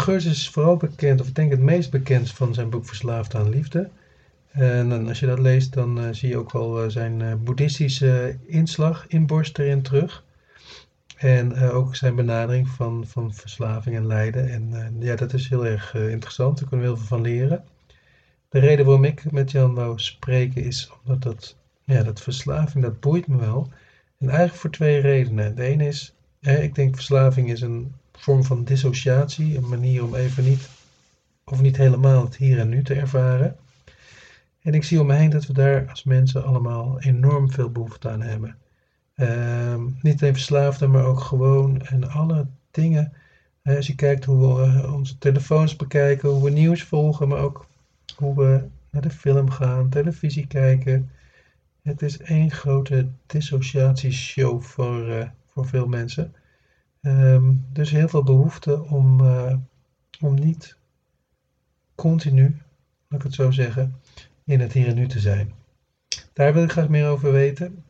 Jan Geurs is vooral bekend, of ik denk het meest bekend van zijn boek Verslaafd aan Liefde. En als je dat leest, dan eh, zie je ook wel eh, zijn eh, boeddhistische inslag, inborst erin terug. En ook zijn benadering van, van verslaving en lijden. En ja, dat is heel erg interessant, daar kunnen we heel veel van leren. De reden waarom ik met Jan wou spreken is omdat dat, ja, dat verslaving, dat boeit me wel. En eigenlijk voor twee redenen. De ene is, ik denk verslaving is een vorm van dissociatie, een manier om even niet, of niet helemaal het hier en nu te ervaren. En ik zie om me heen dat we daar als mensen allemaal enorm veel behoefte aan hebben. Uh, niet alleen verslaafden, maar ook gewoon en alle dingen. Als je kijkt hoe we eh, onze telefoons bekijken, hoe we nieuws volgen, maar ook hoe we naar de film gaan, televisie kijken. Het is één grote dissociatieshow voor, uh, voor veel mensen. Um, dus heel veel behoefte om, uh, om niet continu, laat ik het zo zeggen, in het hier en nu te zijn. Daar wil ik graag meer over weten.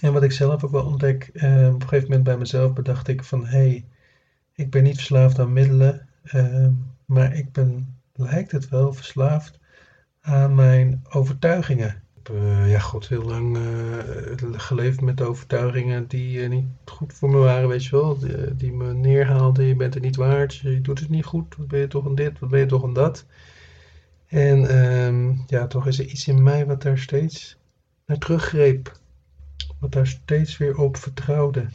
En wat ik zelf ook wel ontdek, uh, op een gegeven moment bij mezelf bedacht ik van hé, hey, ik ben niet verslaafd aan middelen, uh, maar ik ben, lijkt het wel, verslaafd aan mijn overtuigingen uh, ja, god, heel lang uh, geleefd met overtuigingen die uh, niet goed voor me waren, weet je wel. Die, die, me neerhaalden, je bent het niet waard, je doet het niet goed, wat ben je toch een dit, wat ben je toch een dat. En um, ja, toch is er iets in mij wat daar steeds naar teruggreep. Wat daar steeds weer op vertrouwde.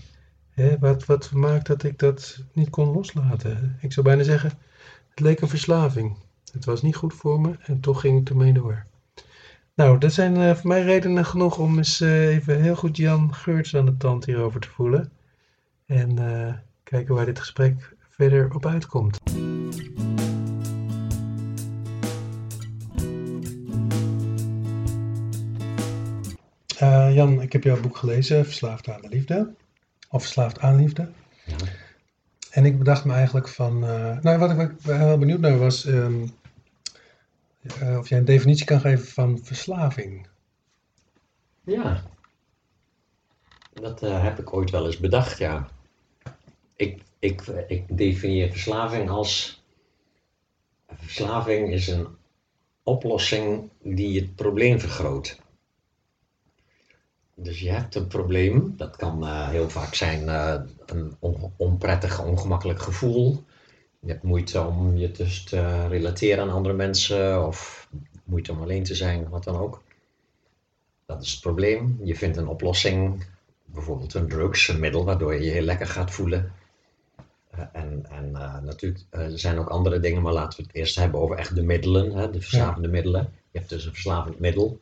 Hè, wat, wat maakt dat ik dat niet kon loslaten. Ik zou bijna zeggen, het leek een verslaving. Het was niet goed voor me en toch ging ik ermee door. Nou, dat zijn uh, voor mij redenen genoeg om eens uh, even heel goed Jan Geurts aan de tand hierover te voelen. En uh, kijken waar dit gesprek verder op uitkomt. Jan, ik heb jouw boek gelezen, Verslaafd aan de Liefde. Of Verslaafd aan Liefde. Ja. En ik bedacht me eigenlijk van. nou, wat ik wel benieuwd naar was. Um, uh, of jij een definitie kan geven van verslaving. Ja, dat uh, heb ik ooit wel eens bedacht, ja. Ik, ik, ik definieer verslaving als. Verslaving is een oplossing die het probleem vergroot. Dus je hebt een probleem, dat kan uh, heel vaak zijn een on onprettig, ongemakkelijk gevoel je hebt moeite om je dus te relateren aan andere mensen of moeite om alleen te zijn, wat dan ook. Dat is het probleem. Je vindt een oplossing, bijvoorbeeld een drugs, een middel waardoor je je heel lekker gaat voelen. Uh, en en uh, natuurlijk uh, er zijn ook andere dingen, maar laten we het eerst hebben over echt de middelen, hè, de verslavende ja. middelen. Je hebt dus een verslavend middel.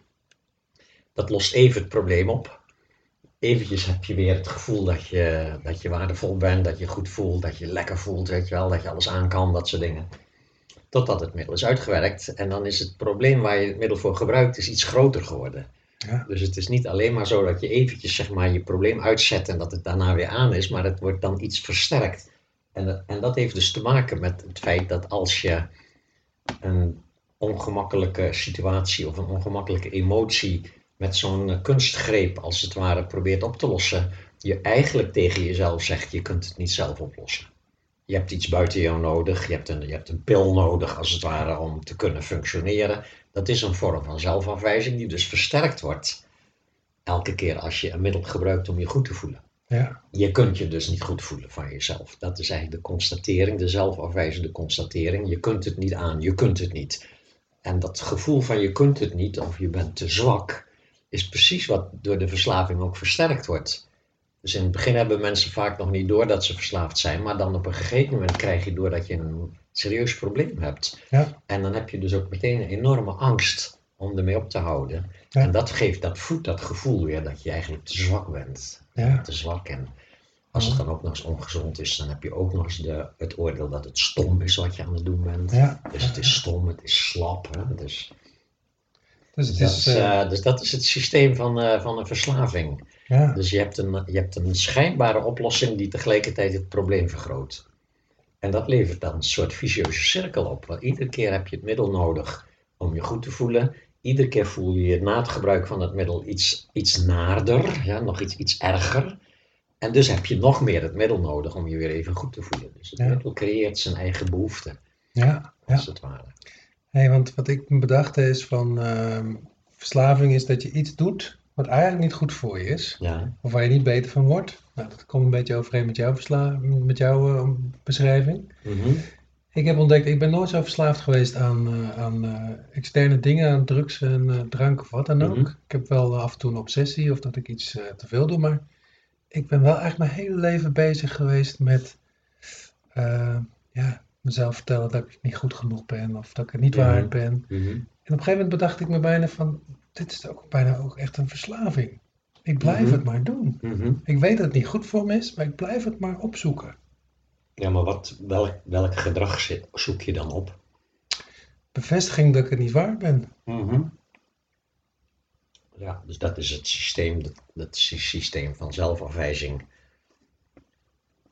Dat lost even het probleem op eventjes heb je weer het gevoel dat je, dat je waardevol bent, dat je goed voelt, dat je lekker voelt, weet je wel, dat je alles aan kan, dat soort dingen. Totdat het middel is uitgewerkt en dan is het probleem waar je het middel voor gebruikt, is iets groter geworden. Ja. Dus het is niet alleen maar zo dat je eventjes zeg maar, je probleem uitzet en dat het daarna weer aan is, maar het wordt dan iets versterkt. En, en dat heeft dus te maken met het feit dat als je een ongemakkelijke situatie of een ongemakkelijke emotie met zo'n eh, kunstgreep als het ware probeert op te lossen, je eigenlijk tegen jezelf zegt, je kunt het niet zelf oplossen. Je hebt iets buiten jou nodig, je hebt, een, je hebt een pil nodig als het ware om te kunnen functioneren. Dat is een vorm van zelfafwijzing die dus versterkt wordt elke keer als je een middel gebruikt om je goed te voelen. Ja. Je kunt je dus niet goed voelen van jezelf. Dat is eigenlijk de constatering, de zelfafwijzende constatering. Je kunt het niet aan, je kunt het niet. En dat gevoel van je kunt het niet of je bent te zwak, is precies wat door de verslaving ook versterkt wordt. Dus in het begin hebben mensen vaak nog niet door dat ze verslaafd zijn, maar dan op een gegeven moment krijg je door dat je een serieus probleem hebt. Ja. En dan heb je dus ook meteen een enorme angst om ermee op te houden. Ja. En dat geeft, dat voedt dat gevoel weer dat je eigenlijk te zwak bent. Ja. Te zwak. En als het dan ook nog eens ongezond is, dan heb je ook nog eens de, het oordeel dat het stom is wat je aan het doen bent. Ja. Dus het is stom, het is slap. Hè? Dus, Dus het dat is, is, eh, eh, dus dat is het systeem van, eh, van een verslaving. ja. Dus je hebt, een, je hebt een schijnbare oplossing die tegelijkertijd het probleem vergroot. En dat levert dan een soort vicieuze cirkel op. Want iedere keer heb je het middel nodig om je goed te voelen. Iedere keer voel je je na het gebruik van het middel iets, iets naarder, ja, nog iets, iets erger. En dus heb je nog meer het middel nodig om je weer even goed te voelen. Dus het Ja. middel creëert zijn eigen behoefte, ja. ja. als het ware. Hey, want wat ik me bedacht is van ehm, verslaving is dat je iets doet wat eigenlijk niet goed voor je is. Ja. Of waar je niet beter van wordt. Nou, dat komt een beetje overeen met jouw, versla met jouw eh, beschrijving. Mhm. Ik heb ontdekt, ik ben nooit zo verslaafd geweest aan, eh, aan eh, externe dingen, aan drugs en eh, drank of wat dan ook. Mhm. Ik heb wel af en toe een obsessie of dat ik iets te veel doe, maar ik ben wel eigenlijk mijn hele leven bezig geweest met ja, mezelf vertellen dat ik niet goed genoeg ben of dat ik het niet Mhm. waard ben. Mhm. En op een gegeven moment bedacht ik me bijna van, dit is ook bijna ook echt een verslaving. Ik blijf Mhm. het maar doen. Ik weet dat het niet goed voor me is, maar ik blijf het maar opzoeken. Ja, maar wat, welk, welk gedrag zoek je dan op? Bevestiging dat ik het niet waard ben. Ja, dus dat is het systeem, dat, dat sy- systeem van zelfafwijzing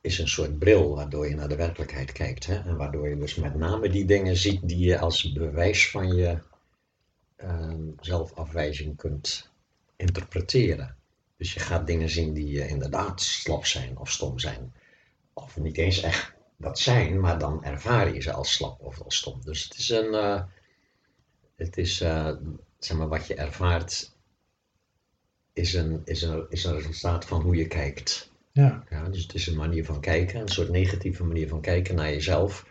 is een soort bril waardoor je naar de werkelijkheid kijkt. Hè? En waardoor je dus met name die dingen ziet die je als bewijs van je ehm, zelfafwijzing kunt interpreteren. Dus je gaat dingen zien die eh, inderdaad slap zijn of stom zijn. Of niet eens echt dat zijn, maar dan ervaar je ze als slap of als stom. Dus het is een... eh, het is, eh, zeg maar, wat je ervaart is een, is, een, is een resultaat van hoe je kijkt. Ja, Ja, dus het is een manier van kijken, een soort negatieve manier van kijken naar jezelf,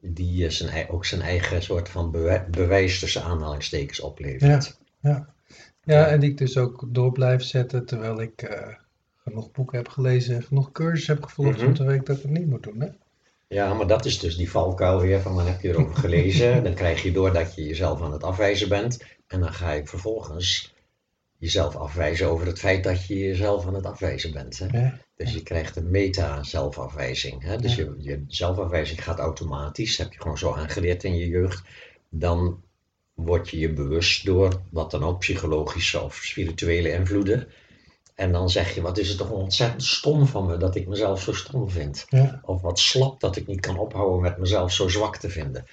die eh, zijn, ook zijn eigen soort van bewe- bewijs tussen aanhalingstekens oplevert. ja. ja, en die ik dus ook door blijf zetten terwijl ik eh, genoeg boeken heb gelezen en genoeg cursussen heb gevolgd Mhm. om te weten dat ik het niet moet doen. Hè? Ja, maar dat is dus die valkuil weer van, dan heb je erover gelezen, dan krijg je door dat je jezelf aan het afwijzen bent, en dan ga je vervolgens jezelf afwijzen over het feit dat je jezelf aan het afwijzen bent. Hè? Ja, Dus je krijgt een meta-zelfafwijzing. Hè? Dus je, je zelfafwijzing gaat automatisch, heb je gewoon zo aangeleerd in je jeugd. Dan word je je bewust door wat dan ook psychologische of spirituele invloeden. En dan zeg je, wat is het toch ontzettend stom van me dat ik mezelf zo stom vind. ja, Of wat slap dat ik niet kan ophouden met mezelf zo zwak te vinden.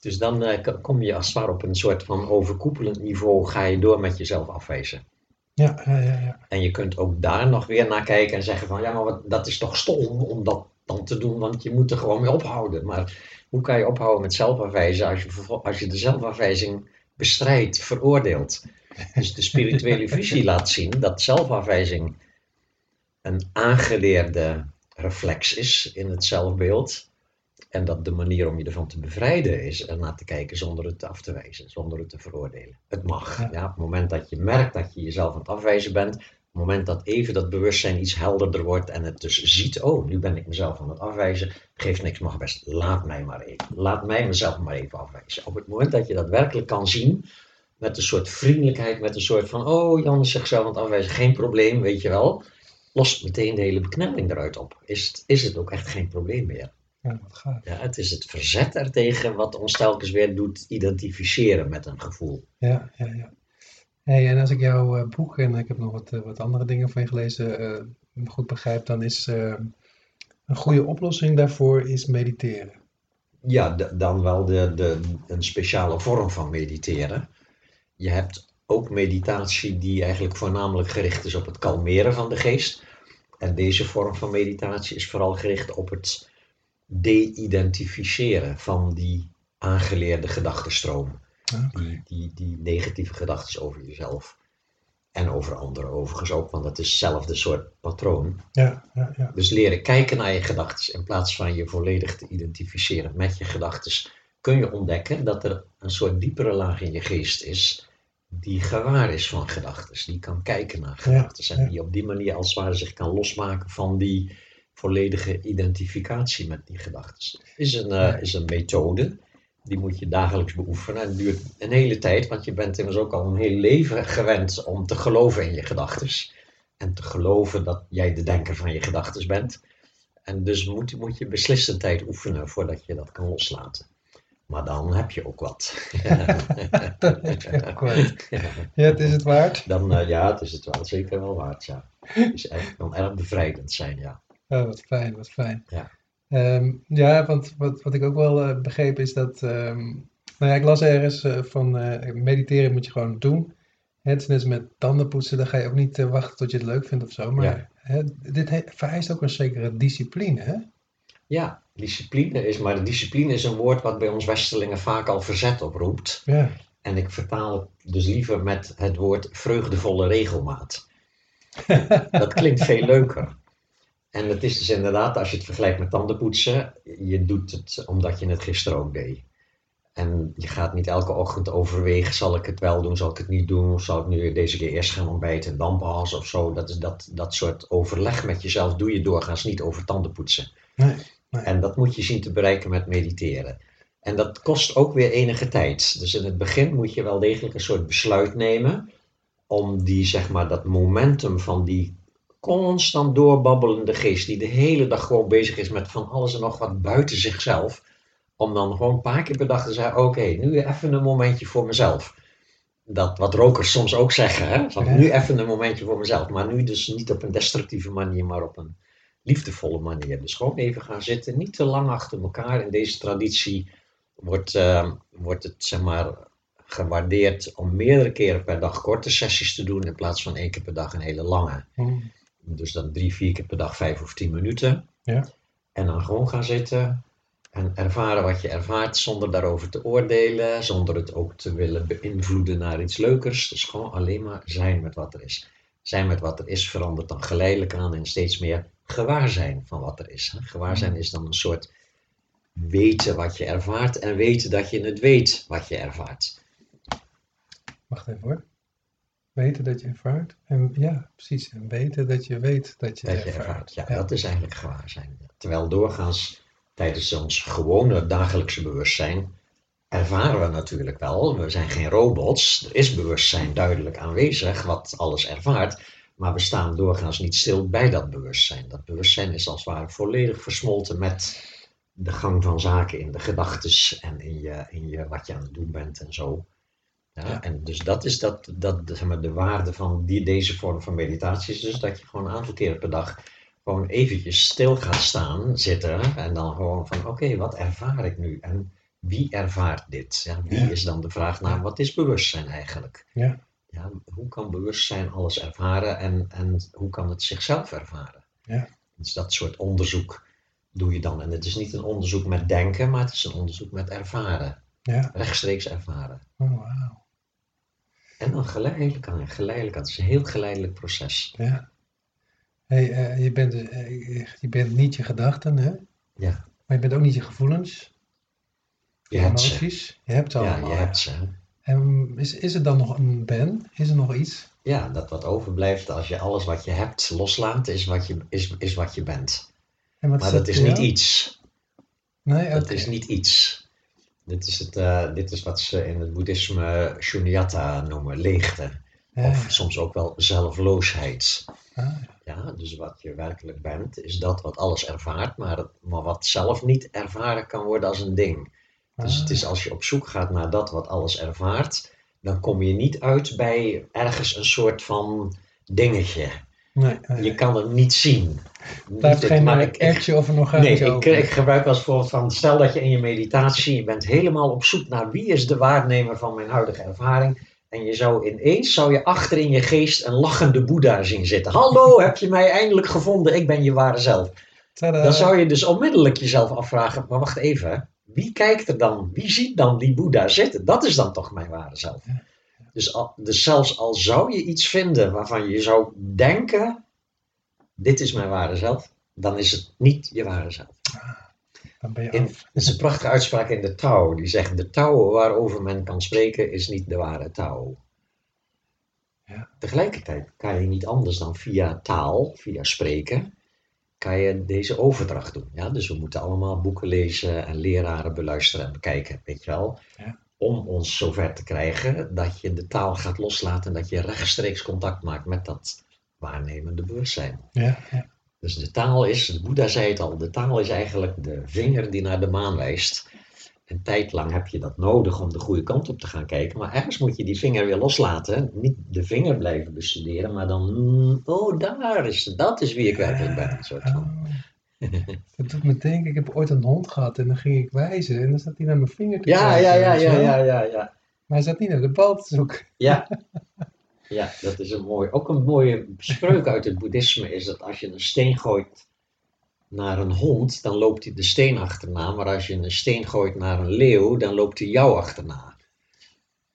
Dus dan eh, kom je als het ware op een soort van overkoepelend niveau, ga je door met jezelf afwijzen. Ja, ja, ja, ja. En je kunt ook daar nog weer naar kijken en zeggen van ja, maar wat, dat is toch stom om dat dan te doen, want je moet er gewoon mee ophouden. Maar hoe kan je ophouden met zelfafwijzen als je, als je de zelfafwijzing bestrijdt, veroordeelt? Dus de spirituele visie laat zien dat zelfafwijzing een aangeleerde reflex is in het zelfbeeld. En dat de manier om je ervan te bevrijden is er naar te kijken zonder het af te wijzen, zonder het te veroordelen. Het mag. Ja. Ja. op het moment dat je merkt dat je jezelf aan het afwijzen bent, op het moment dat even dat bewustzijn iets helderder wordt en het dus ziet, oh, nu ben ik mezelf aan het afwijzen, geeft niks, mag best, laat mij maar even. Laat mij mezelf maar even afwijzen. Op het moment dat je dat werkelijk kan zien, met een soort vriendelijkheid, met een soort van, oh, Jan is zichzelf aan het afwijzen, geen probleem, weet je wel, lost meteen de hele beknelling eruit op. Is het, is het ook echt geen probleem meer. Ja wat gaaf. Ja, het is het verzet ertegen wat ons telkens weer doet identificeren met een gevoel. Ja, ja, ja. Hey, en als ik jouw eh, boek en ik heb nog wat, eh, wat andere dingen van je gelezen, eh, goed begrijp, dan is een goede oplossing daarvoor is mediteren. Ja, dan wel de, de, een speciale vorm van mediteren. Je hebt ook meditatie die eigenlijk voornamelijk gericht is op het kalmeren van de geest. En deze vorm van meditatie is vooral gericht op het de-identificeren van die aangeleerde gedachtenstroom. Ah, Die, die, die negatieve gedachten over jezelf. En over anderen overigens ook, want dat is hetzelfde soort patroon. Ja, ja, ja. Dus leren kijken naar je gedachten in plaats van je volledig te identificeren met je gedachten, kun je ontdekken dat er een soort diepere laag in je geest is die gewaar is van gedachten, die kan kijken naar gedachten en die op die manier als het ware zich kan losmaken van die volledige identificatie met die gedachten. Is een, eh, is een methode Die moet je dagelijks beoefenen. En het duurt een hele tijd, want je bent immers ook al een heel leven gewend om te geloven in je gedachten. En te geloven dat jij de denker van je gedachten bent. En dus moet, moet je beslist een tijd oefenen voordat je dat kan loslaten. Maar dan heb je ook wat. Dan heb je ook wat. Ja, het is het waard. Dan, eh, ja, het is het wel zeker wel waard, ja. Het is echt, kan erg bevrijdend zijn, ja. Oh, wat fijn, wat fijn. Ja. Ehm, ja, want wat, wat ik ook wel eh, begreep is dat, ehm, nou ja, ik las ergens eh, van eh, mediteren moet je gewoon doen. Het is net als met tandenpoetsen, dan ga je ook niet eh, wachten tot je het leuk vindt of zo. Maar hè, dit he- vereist ook een zekere discipline, hè? Ja, discipline is, maar discipline is een woord wat bij ons Westelingen vaak al verzet oproept. Ja, En ik vertaal het dus liever met het woord vreugdevolle regelmaat. Dat klinkt veel leuker. En het is dus inderdaad, als je het vergelijkt met tandenpoetsen, je doet het omdat je het gisteren ook deed. En je gaat niet elke ochtend overwegen, zal ik het wel doen, zal ik het niet doen, zal ik nu deze keer eerst gaan ontbijten en dan pas of zo. Dat, is dat, dat soort overleg met jezelf doe je doorgaans niet over tandenpoetsen. nee, nee. En dat moet je zien te bereiken met mediteren. En dat kost ook weer enige tijd. Dus in het begin moet je wel degelijk een soort besluit nemen om die, zeg maar, dat momentum van die constant doorbabbelende geest, die de hele dag gewoon bezig is met van alles en nog wat buiten zichzelf, om dan gewoon een paar keer per dag te zeggen, oké, nu even een momentje voor mezelf. Dat wat rokers soms ook zeggen, hè? Van, Ja. nu even een momentje voor mezelf. Maar nu dus niet op een destructieve manier, maar op een liefdevolle manier. Dus gewoon even gaan zitten, niet te lang achter elkaar. In deze traditie wordt, eh, wordt het zeg maar, gewaardeerd om meerdere keren per dag korte sessies te doen in plaats van één keer per dag een hele lange. Dus dan drie, vier keer per dag vijf of tien minuten. Ja. En dan gewoon gaan zitten en ervaren wat je ervaart zonder daarover te oordelen, zonder het ook te willen beïnvloeden naar iets leukers. Dus gewoon alleen maar zijn met wat er is. Zijn met wat er is verandert dan geleidelijk aan in steeds meer gewaarzijn van wat er is. hè. Gewaarzijn is dan een soort weten wat je ervaart en weten dat je het weet wat je ervaart. Wacht even hoor. Weten dat je ervaart. En ja, precies. En weten dat je weet dat je Dat je ervaart. ervaart. Ja, Ja. dat is eigenlijk gewaarzijn. Terwijl doorgaans tijdens ons gewone dagelijkse bewustzijn ervaren we natuurlijk wel. We zijn geen robots. Er is bewustzijn duidelijk aanwezig wat alles ervaart. Maar we staan doorgaans niet stil bij dat bewustzijn. Dat bewustzijn is als het ware volledig versmolten met de gang van zaken in de gedachtes en in, je, in je, wat je aan het doen bent en zo. Ja, Ja. En dus dat is dat, dat, zeg maar, de waarde van die, deze vorm van meditatie. Is dus dat je gewoon een aantal keren per dag gewoon eventjes stil gaat staan, zitten. En dan gewoon van oké, wat ervaar ik nu? En wie ervaart dit? Ja, wie Ja. is dan de vraag naar wat is bewustzijn eigenlijk? Ja. Ja, hoe kan bewustzijn alles ervaren en, en hoe kan het zichzelf ervaren? Ja. Dus dat soort onderzoek doe je dan. En het is niet een onderzoek met denken, maar het is een onderzoek met ervaren. Ja. Rechtstreeks ervaren. Oh, wauw. En dan geleidelijk aan, geleidelijk aan. Het is een heel geleidelijk proces. Ja. Hey, eh, je, bent, eh, je bent niet je gedachten, hè? Ja. Maar je bent ook niet je gevoelens, Je je hebt ze. emoties. Je hebt ze Ja, allemaal. je hebt ze. En is, is er dan nog een ben? Is er nog iets? Ja, dat wat overblijft als je alles wat je hebt loslaat, is wat je, is, is wat je bent. En wat Maar dat is niet iets. Nee, Dat is niet iets. Dit is, het, eh, dit is wat ze in het boeddhisme shunyata noemen, leegte. Ja, Of soms ook wel zelfloosheid. Ah, Ja, dus wat je werkelijk bent, is dat wat alles ervaart, maar, het- maar wat zelf niet ervaren kan worden als een ding. Dus ah, het is als je op zoek gaat naar dat wat alles ervaart, dan kom je niet uit bij ergens een soort van dingetje. Nee, nee. Je kan het niet zien. Blijft geen maar eh, ertje of een Nee, organisch ik, ik gebruik als voorbeeld van, stel dat je in je meditatie, je bent helemaal op zoek naar wie is de waarnemer van mijn huidige ervaring. En je zou ineens, zou je achter in je geest een lachende boeddha zien zitten. Hallo, heb je mij eindelijk gevonden? Ik ben je ware zelf. Tadaa. Dan zou je dus onmiddellijk jezelf afvragen, maar wacht even, wie kijkt er dan? Wie ziet dan die boeddha zitten? Dat is dan toch mijn ware zelf. Ja. Dus, al, dus zelfs al zou je iets vinden waarvan je zou denken, dit is mijn ware zelf, dan is het niet je ware zelf. Dan ben je In, af. dat is een prachtige uitspraak in de Tao. Die zegt, de Tao waarover men kan spreken is niet de ware Tao. Ja. Tegelijkertijd kan je niet anders dan via taal, via spreken, kan je deze overdracht doen. Ja? Dus we moeten allemaal boeken lezen en leraren beluisteren en bekijken, weet je wel. Ja. Om ons zover te krijgen dat je de taal gaat loslaten en dat je rechtstreeks contact maakt met dat waarnemende bewustzijn. Ja, ja. Dus de taal is, de Boeddha zei het al, de taal is eigenlijk de vinger die naar de maan wijst. Een tijd lang heb je dat nodig om de goede kant op te gaan kijken, maar ergens moet je die vinger weer loslaten. Niet de vinger blijven bestuderen, maar dan, mm, oh daar is, dat is wie ik werkelijk ben. Een soort van. Dat doet me denken, ik heb ooit een hond gehad en dan ging ik wijzen en dan zat hij naar mijn vinger te Ja, ja, ja, ja, ja, ja, ja. Maar hij zat niet naar de bal te zoeken. Ja. Ja, dat is een mooi, ook een mooie spreuk uit het boeddhisme is dat als je een steen gooit naar een hond, dan loopt hij de steen achterna, maar als je een steen gooit naar een leeuw, dan loopt hij jou achterna.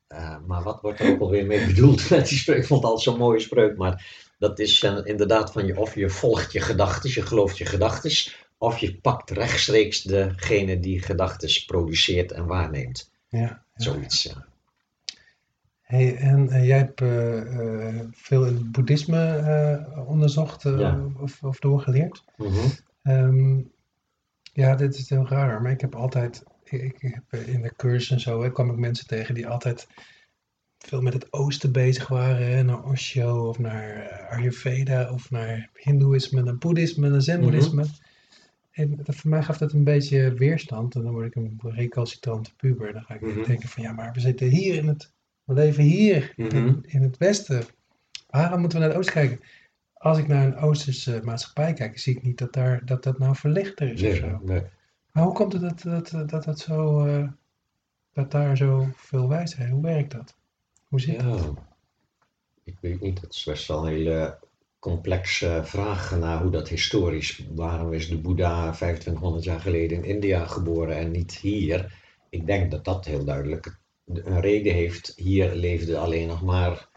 Eh, maar wat wordt er ook alweer mee bedoeld met die spreuk? Ik vond het altijd zo'n mooie spreuk, maar dat is eh, inderdaad van je, of je volgt je gedachten, je gelooft je gedachten, of je pakt rechtstreeks degene die gedachten produceert en waarneemt. Ja, ja. Zoiets, ja. Hey, en jij hebt eh, eh, veel in het boeddhisme onderzocht Ja. of, of doorgeleerd. Mhm. Ehm, ja, dit is heel raar, maar ik heb altijd, ik, ik heb in de cursus en zo, hè, kwam ik mensen tegen die altijd veel met het oosten bezig waren, hè, naar Osho of naar eh, Ayurveda of naar Hindoeïsme, naar Boeddhisme, naar Zen-Boeddhisme. En dat, voor mij gaf dat een beetje weerstand en dan word ik een recalcitrante puber. Dan ga ik Mhm. denken van ja, maar we zitten hier in het, we leven hier Mhm. in, in het westen. Waarom moeten we naar het oosten kijken? Als ik naar een oosterse maatschappij kijk, zie ik niet dat daar, dat, dat nou verlichter is of zo. nee. Maar hoe komt het dat, dat, dat, dat, zo, eh, dat daar zo veel wijsheid, hoe werkt dat? Hoe? Ja, ik weet niet. Het is best wel een hele complexe vraag naar hoe dat historisch. Waarom is de Boeddha 2500 jaar geleden in India geboren en niet hier? Ik denk dat dat heel duidelijk een reden heeft. Hier leefden alleen nog maar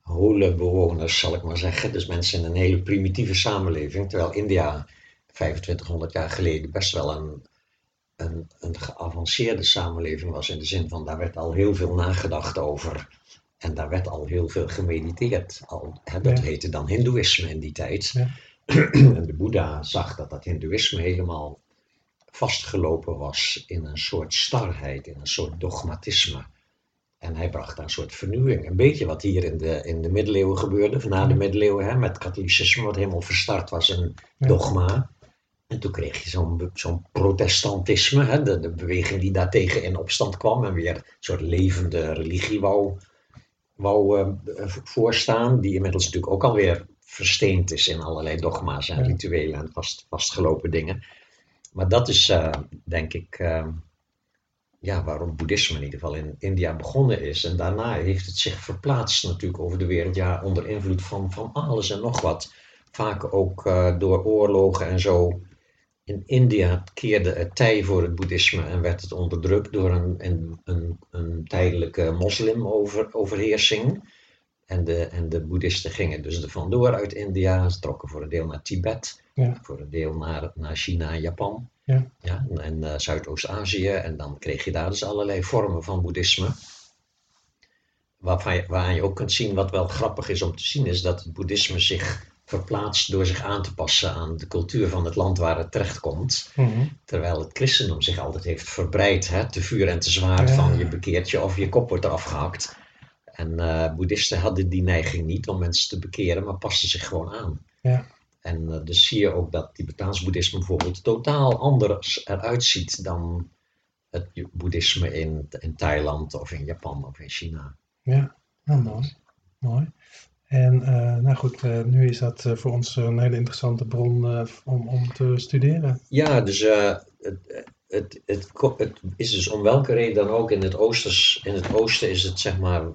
hole bewoners, zal ik maar zeggen. Dus mensen in een hele primitieve samenleving. Terwijl India 2500 jaar geleden best wel een, een, een geavanceerde samenleving was. In de zin van daar werd al heel veel nagedacht over. En daar werd al heel veel gemediteerd. Al, hè, dat Ja. heette dan Hindoeïsme in die tijd. Ja. en de Boeddha zag dat dat Hindoeïsme helemaal vastgelopen was in een soort starheid, in een soort dogmatisme. En hij bracht daar een soort vernieuwing. Een beetje wat hier in de, in de middeleeuwen gebeurde, of na de middeleeuwen, hè, met katholicisme, wat helemaal verstart was in dogma. En toen kreeg je zo'n zo'n protestantisme, hè, de, de beweging die daartegen in opstand kwam en weer een soort levende religie wou, wou eh, voorstaan, die inmiddels natuurlijk ook alweer versteend is in allerlei dogma's en rituelen en vast, vastgelopen dingen. Maar dat is, eh, denk ik, eh, ja, waarom boeddhisme in ieder geval in India begonnen is. En daarna heeft het zich verplaatst natuurlijk over de wereld, ja, onder invloed van, van alles en nog wat. Vaak ook eh, door oorlogen en zo. In India keerde het tij voor het boeddhisme en werd het onderdrukt door een, een, een, een tijdelijke moslimoverheersing. En de, en de boeddhisten gingen dus er vandoor uit India. Ze trokken voor een deel naar Tibet, Ja. voor een deel naar, naar China en Japan. Ja. Ja, en- en eh, Zuidoost-Azië. En dan kreeg je daar dus allerlei vormen van boeddhisme. Waarvan je, waaraan je ook kunt zien, wat wel grappig is om te zien, is dat het boeddhisme zich verplaatst door zich aan te passen aan de cultuur van het land waar het terechtkomt. Mhm. Terwijl het christendom zich altijd heeft verbreid, hè, te vuur en te zwaard, Ja. van je bekeert je of je kop wordt eraf gehakt. En eh, boeddhisten hadden die neiging niet om mensen te bekeren, maar pasten zich gewoon aan. Ja. En eh, dus zie je ook dat Tibetaans boeddhisme bijvoorbeeld totaal anders eruit ziet dan het boeddhisme in, in Thailand of in Japan of in China. Ja, nou mooi. mooi. En eh, nou goed, eh, nu is dat eh, voor ons een hele interessante bron om, om te studeren. Ja, dus het, het, het, het is dus om welke reden dan ook in het, in het oosten is het zeg maar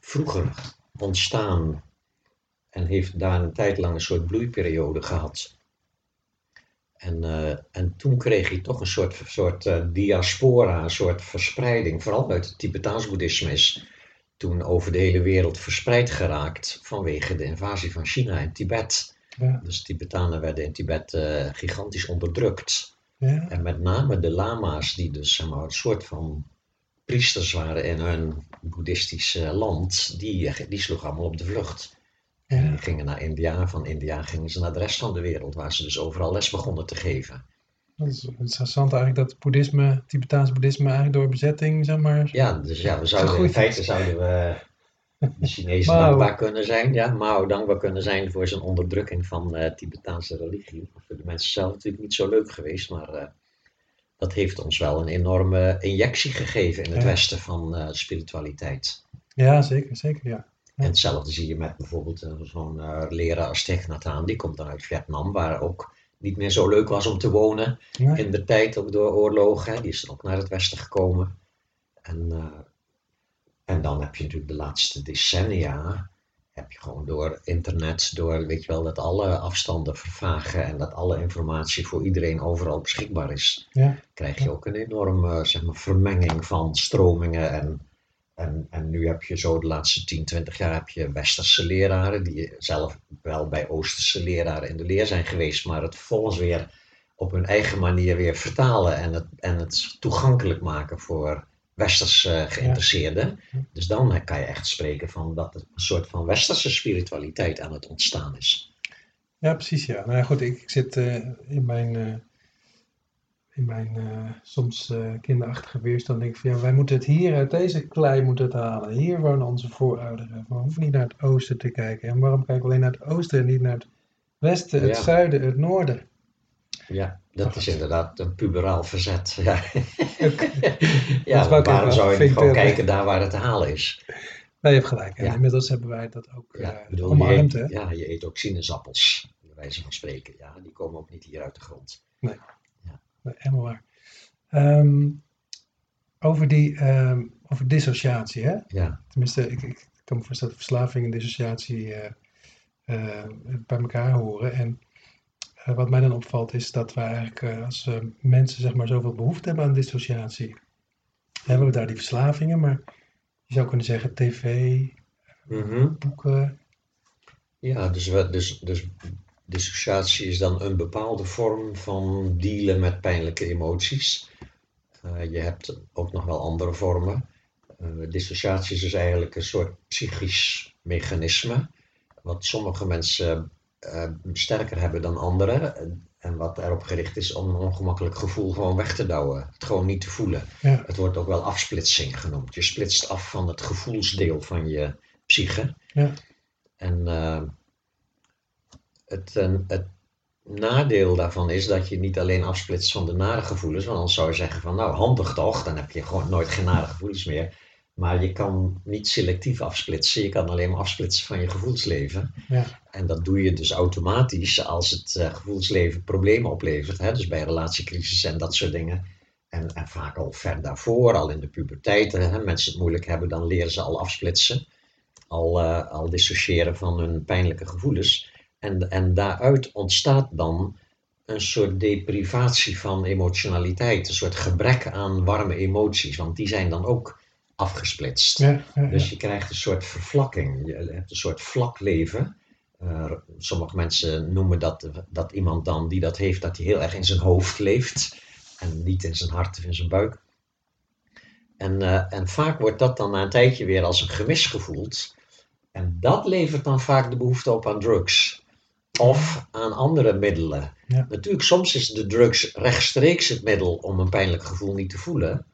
vroeger ontstaan en heeft daar een tijd lang een soort bloeiperiode gehad. En, en toen kreeg je toch een soort, soort diaspora, een soort verspreiding, vooral uit het Tibetaans boeddhisme is toen over de hele wereld verspreid geraakt vanwege de invasie van China en Tibet. Ja, Dus Tibetanen werden in Tibet eh, gigantisch onderdrukt. ja, En met name de lama's, die dus zeg maar, een soort van priesters waren in hun boeddhistische land, die, die sloegen allemaal op de vlucht. En die gingen naar India. Van India gingen ze naar de rest van de wereld, waar ze dus overal les begonnen te geven. Dat is interessant eigenlijk dat boeddhisme, Tibetaans boeddhisme eigenlijk door bezetting, zeg maar... Ja, dus ja, we zouden, in feite zouden we de Chinezen Mao. dankbaar kunnen zijn. Ja, Mao dankbaar kunnen zijn voor zijn onderdrukking van eh Tibetaanse religie. Voor de mensen zelf natuurlijk niet zo leuk geweest, maar eh, dat heeft ons wel een enorme injectie gegeven in het Ja. westen van eh, spiritualiteit. Ja, zeker, zeker, ja. En hetzelfde zie je met bijvoorbeeld zo'n leraar als Thich Nhat Hanh, die komt dan uit Vietnam, waar ook niet meer zo leuk was om te wonen. In de tijd, ook door oorlogen, die is ook naar het westen gekomen. En, eh, en dan heb je natuurlijk de laatste decennia, heb je gewoon door internet, door weet je wel, dat alle afstanden vervagen en dat alle informatie voor iedereen overal beschikbaar is, Ja, krijg je ook een enorme zeg maar, vermenging van stromingen en en, en nu heb je zo de laatste 10, 20 jaar heb je westerse leraren die zelf wel bij oosterse leraren in de leer zijn geweest, maar het vervolgens weer op hun eigen manier weer vertalen en het, en het toegankelijk maken voor westerse geïnteresseerden. Ja. Dus dan kan je echt spreken van dat een soort van westerse spiritualiteit aan het ontstaan is. ja precies, ja. Nou ja, goed, ik, ik zit eh, in mijn, eh, in mijn eh, soms eh, kinderachtige weerstand, denk ik van ja, wij moeten het hier uit deze klei moeten het halen. Hier wonen onze voorouderen. We hoeven niet naar het oosten te kijken. En waarom kijken we alleen naar het oosten en niet naar het westen, het Ja. zuiden, het noorden? Ja, dat is inderdaad een puberaal verzet. Ja, Ook- ja waarom zou je niet gewoon kijken daar waar het te halen is? Nee, je hebt gelijk. En Ja. inmiddels hebben wij dat ook Ja, eh, je eet, hè? ja, je eet ook sinaasappels, bij wijze van spreken. Ja, die komen ook niet hier uit de grond. Nee, helemaal waar. Ehm, over die ehm, over dissociatie, hè? Ja, Tenminste, ik, ik kan me voorstellen dat verslaving en dissociatie eh, eh, bij elkaar horen. En eh, wat mij dan opvalt is dat wij eigenlijk eh, als eh, mensen zeg maar zoveel behoefte hebben aan dissociatie. We hebben daar die verslavingen, maar je zou kunnen zeggen tv, Mhm. boeken. ja dus, we, dus, dus dissociatie is dan een bepaalde vorm van dealen met pijnlijke emoties. Eh, je hebt ook nog wel andere vormen. Eh, dissociatie is dus eigenlijk een soort psychisch mechanisme, wat sommige mensen eh, sterker hebben dan anderen. En- wat erop gericht is om een ongemakkelijk gevoel gewoon weg te douwen. Het gewoon niet te voelen. Ja, Het wordt ook wel afsplitsing genoemd. Je splitst af van het gevoelsdeel van je psyche. ja, En het, het nadeel daarvan is dat je niet alleen afsplitst van de nare gevoelens, want anders zou je zeggen van nou handig toch, dan heb je gewoon nooit geen nare gevoelens meer. Maar je kan niet selectief afsplitsen, je kan alleen maar afsplitsen van je gevoelsleven. ja, En dat doe je dus automatisch als het eh, gevoelsleven problemen oplevert. Hè? Dus bij relatiecrisis en dat soort dingen. En, en vaak al ver daarvoor, al in de puberteit, hè, mensen het moeilijk hebben, dan leren ze al afsplitsen. Al, eh, al dissociëren van hun pijnlijke gevoelens. En, en daaruit ontstaat dan een soort deprivatie van emotionaliteit. Een soort gebrek aan warme emoties, want die zijn dan ook afgesplitst. ja, ja, Dus je krijgt een soort vervlakking. Je hebt een soort vlak leven. Eh, sommige mensen noemen dat, dat iemand dan die dat heeft, dat hij heel erg in zijn hoofd leeft. En niet in zijn hart of in zijn buik. En, eh, en vaak wordt dat dan na een tijdje weer als een gemis gevoeld. En dat levert dan vaak de behoefte op aan drugs. Of aan andere middelen. Ja. Natuurlijk, soms is de drugs rechtstreeks het middel om een pijnlijk gevoel niet te voelen.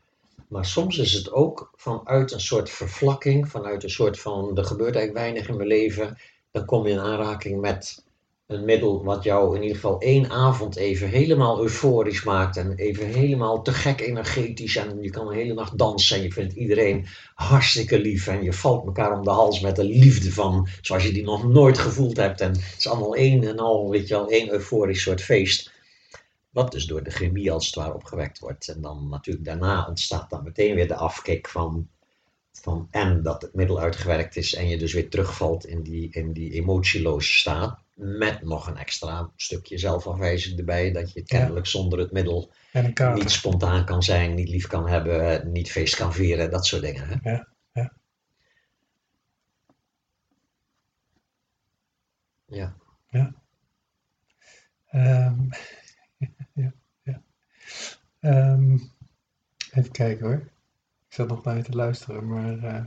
Maar soms is het ook vanuit een soort vervlakking, vanuit een soort van er gebeurt eigenlijk weinig in mijn leven. Dan kom je in aanraking met een middel wat jou in ieder geval één avond even helemaal euforisch maakt. En even helemaal te gek energetisch. En je kan een hele nacht dansen en je vindt iedereen hartstikke lief. En je valt elkaar om de hals met de liefde van zoals je die nog nooit gevoeld hebt. En het is allemaal één en al, weet je wel, één euforisch soort feest. Wat dus door de chemie als het ware opgewekt wordt. En dan natuurlijk daarna ontstaat dan meteen weer de afkick van, van en dat het middel uitgewerkt is en je dus weer terugvalt in die, in die emotieloze staat. Met nog een extra stukje zelfafwijzing erbij, dat je kennelijk zonder het middel niet spontaan kan zijn, niet lief kan hebben, niet feest kan vieren, dat soort dingen. Hè? Ja, ja. Ja. Ehm, ja, ja. Ehm, even kijken hoor. Ik zat nog naar je te luisteren, maar. eh,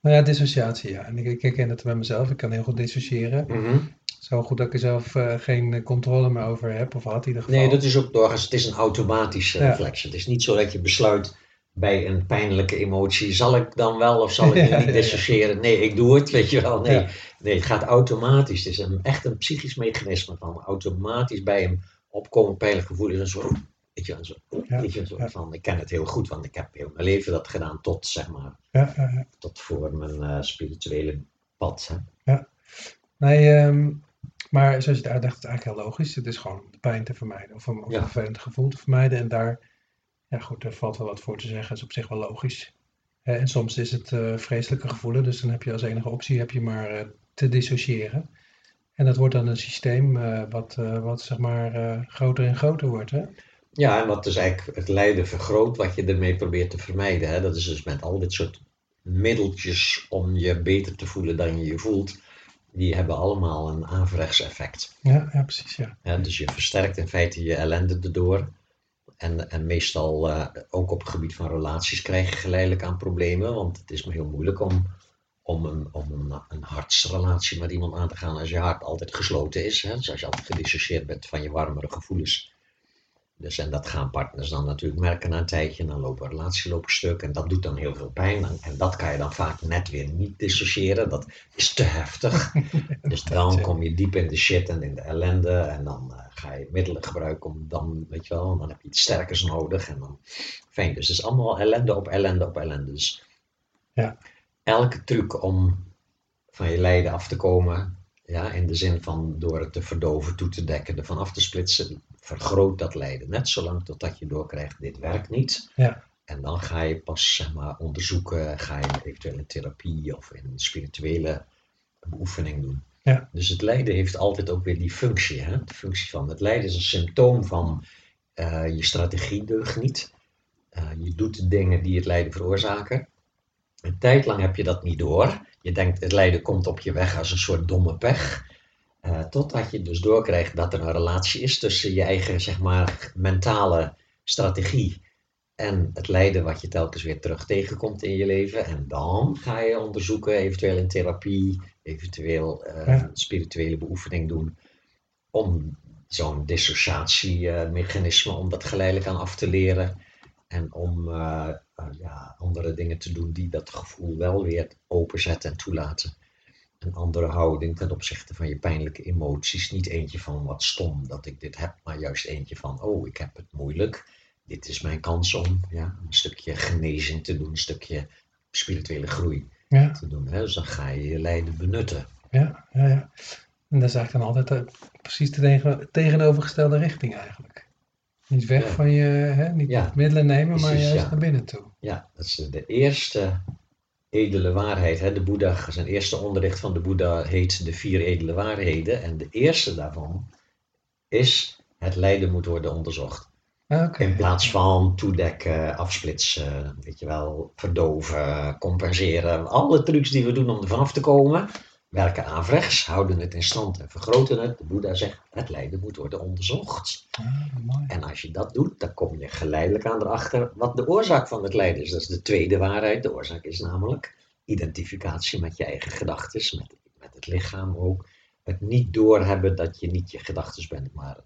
Nou ja, dissociatie, ja. En ik, ik herken het bij mezelf. Ik kan heel goed dissociëren. Mhm. Zo goed dat ik er zelf eh, geen controle meer over heb, of had in ieder geval. Nee, dat is ook doorgaans, het is een automatische Ja. reflex. Het is niet zo dat je besluit bij een pijnlijke emotie, zal ik dan wel of zal ik Ja, niet ja, dissociëren? Nee, ik doe het, weet je wel. Nee, nee het gaat automatisch. Het is een, echt een psychisch mechanisme van automatisch bij een opkomend pijnlijk gevoel is een soort, weet je, soort, Ja, weet je, ja. van, ik ken het heel goed, want ik heb heel mijn leven dat gedaan tot, zeg maar, Ja, ja, ja. tot voor mijn eh, spirituele pad. Hè. Nee, ehm, maar zoals je het uitlegt, is het eigenlijk heel logisch. Het is gewoon de pijn te vermijden of een, of Ja. een vervelend gevoel te vermijden. En daar, ja goed, daar valt wel wat voor te zeggen. is op zich wel logisch. En soms is het eh, vreselijke gevoelen, dus dan heb je als enige optie heb je maar eh, te dissociëren. En dat wordt dan een systeem wat, wat zeg maar groter en groter wordt. Hè? Ja, en wat dus eigenlijk het lijden vergroot, wat je ermee probeert te vermijden. Hè? Dat is dus met al dit soort middeltjes om je beter te voelen dan je je voelt, die hebben allemaal een averechts effect. Ja, ja, precies. Ja. Hè? Dus je versterkt in feite je ellende erdoor. En, en meestal eh, ook op het gebied van relaties krijg je geleidelijk aan problemen, want het is maar heel moeilijk om, om, een, om een, een hartsrelatie met iemand aan te gaan als je hart altijd gesloten is. Hè? Dus als je altijd gedissocieerd bent van je warmere gevoelens. Dus en dat gaan partners dan natuurlijk merken na een tijdje. En dan lopen relaties lopen stuk. En dat doet dan heel veel pijn. En, en dat kan je dan vaak net weer niet dissociëren. Dat is te heftig. dus dan kom je diep in de shit en in de ellende. En dan eh, ga je middelen gebruiken om dan, weet je wel, dan heb je iets sterkers nodig. En dan, fijn. Dus het is allemaal ellende op ellende op ellende. Dus Ja. elke truc om van je lijden af te komen. Ja, in de zin van door het te verdoven, toe te dekken, ervan af te splitsen, vergroot dat lijden. Net zolang totdat je doorkrijgt, dit werkt niet. Ja. En dan ga je pas zeg maar, onderzoeken, ga je eventueel in therapie of in een spirituele beoefening doen. Ja. Dus het lijden heeft altijd ook weer die functie. Hè? De functie van het lijden is een symptoom van eh, je strategie deugt niet. Eh, je doet de dingen die het lijden veroorzaken. Een tijd lang heb je dat niet door. Je denkt het lijden komt op je weg als een soort domme pech. Eh, totdat je dus doorkrijgt dat er een relatie is tussen je eigen zeg maar, mentale strategie en het lijden wat je telkens weer terug tegenkomt in je leven. En dan ga je onderzoeken, eventueel in therapie, eventueel Ja. spirituele beoefening doen. Om zo'n dissociatiemechanisme, om dat geleidelijk aan af te leren. En om eh, ja, andere dingen te doen die dat gevoel wel weer openzetten en toelaten. Een andere houding ten opzichte van je pijnlijke emoties. Niet eentje van wat stom dat ik dit heb, maar juist eentje van oh, ik heb het moeilijk. Dit is mijn kans om ja, een stukje genezing te doen, een stukje spirituele groei Ja, te doen. Hè? Dus dan ga je je lijden benutten. ja, ja, ja. En dat is eigenlijk dan altijd eh, precies de tegen- tegenovergestelde richting eigenlijk. Niet weg Ja. van je, hè, niet Ja. middelen nemen, maar juist naar binnen toe. Ja, dat is de eerste edele waarheid. Hè? De Boeddha, zijn eerste onderricht van de Boeddha heet de vier edele waarheden. En de eerste daarvan is het lijden moet worden onderzocht. Ah. In plaats van toedekken, afsplitsen, weet je wel, verdoven, compenseren. Alle trucs die we doen om er vanaf te komen, werken averechts, houden het in stand en vergroten het. De Boeddha zegt, het lijden moet worden onderzocht. Ah. En als je dat doet, dan kom je geleidelijk aan erachter wat de oorzaak van het lijden is. Dat is de tweede waarheid. De oorzaak is namelijk identificatie met je eigen gedachten, met, met het lichaam ook. Het niet doorhebben dat je niet je gedachten bent, maar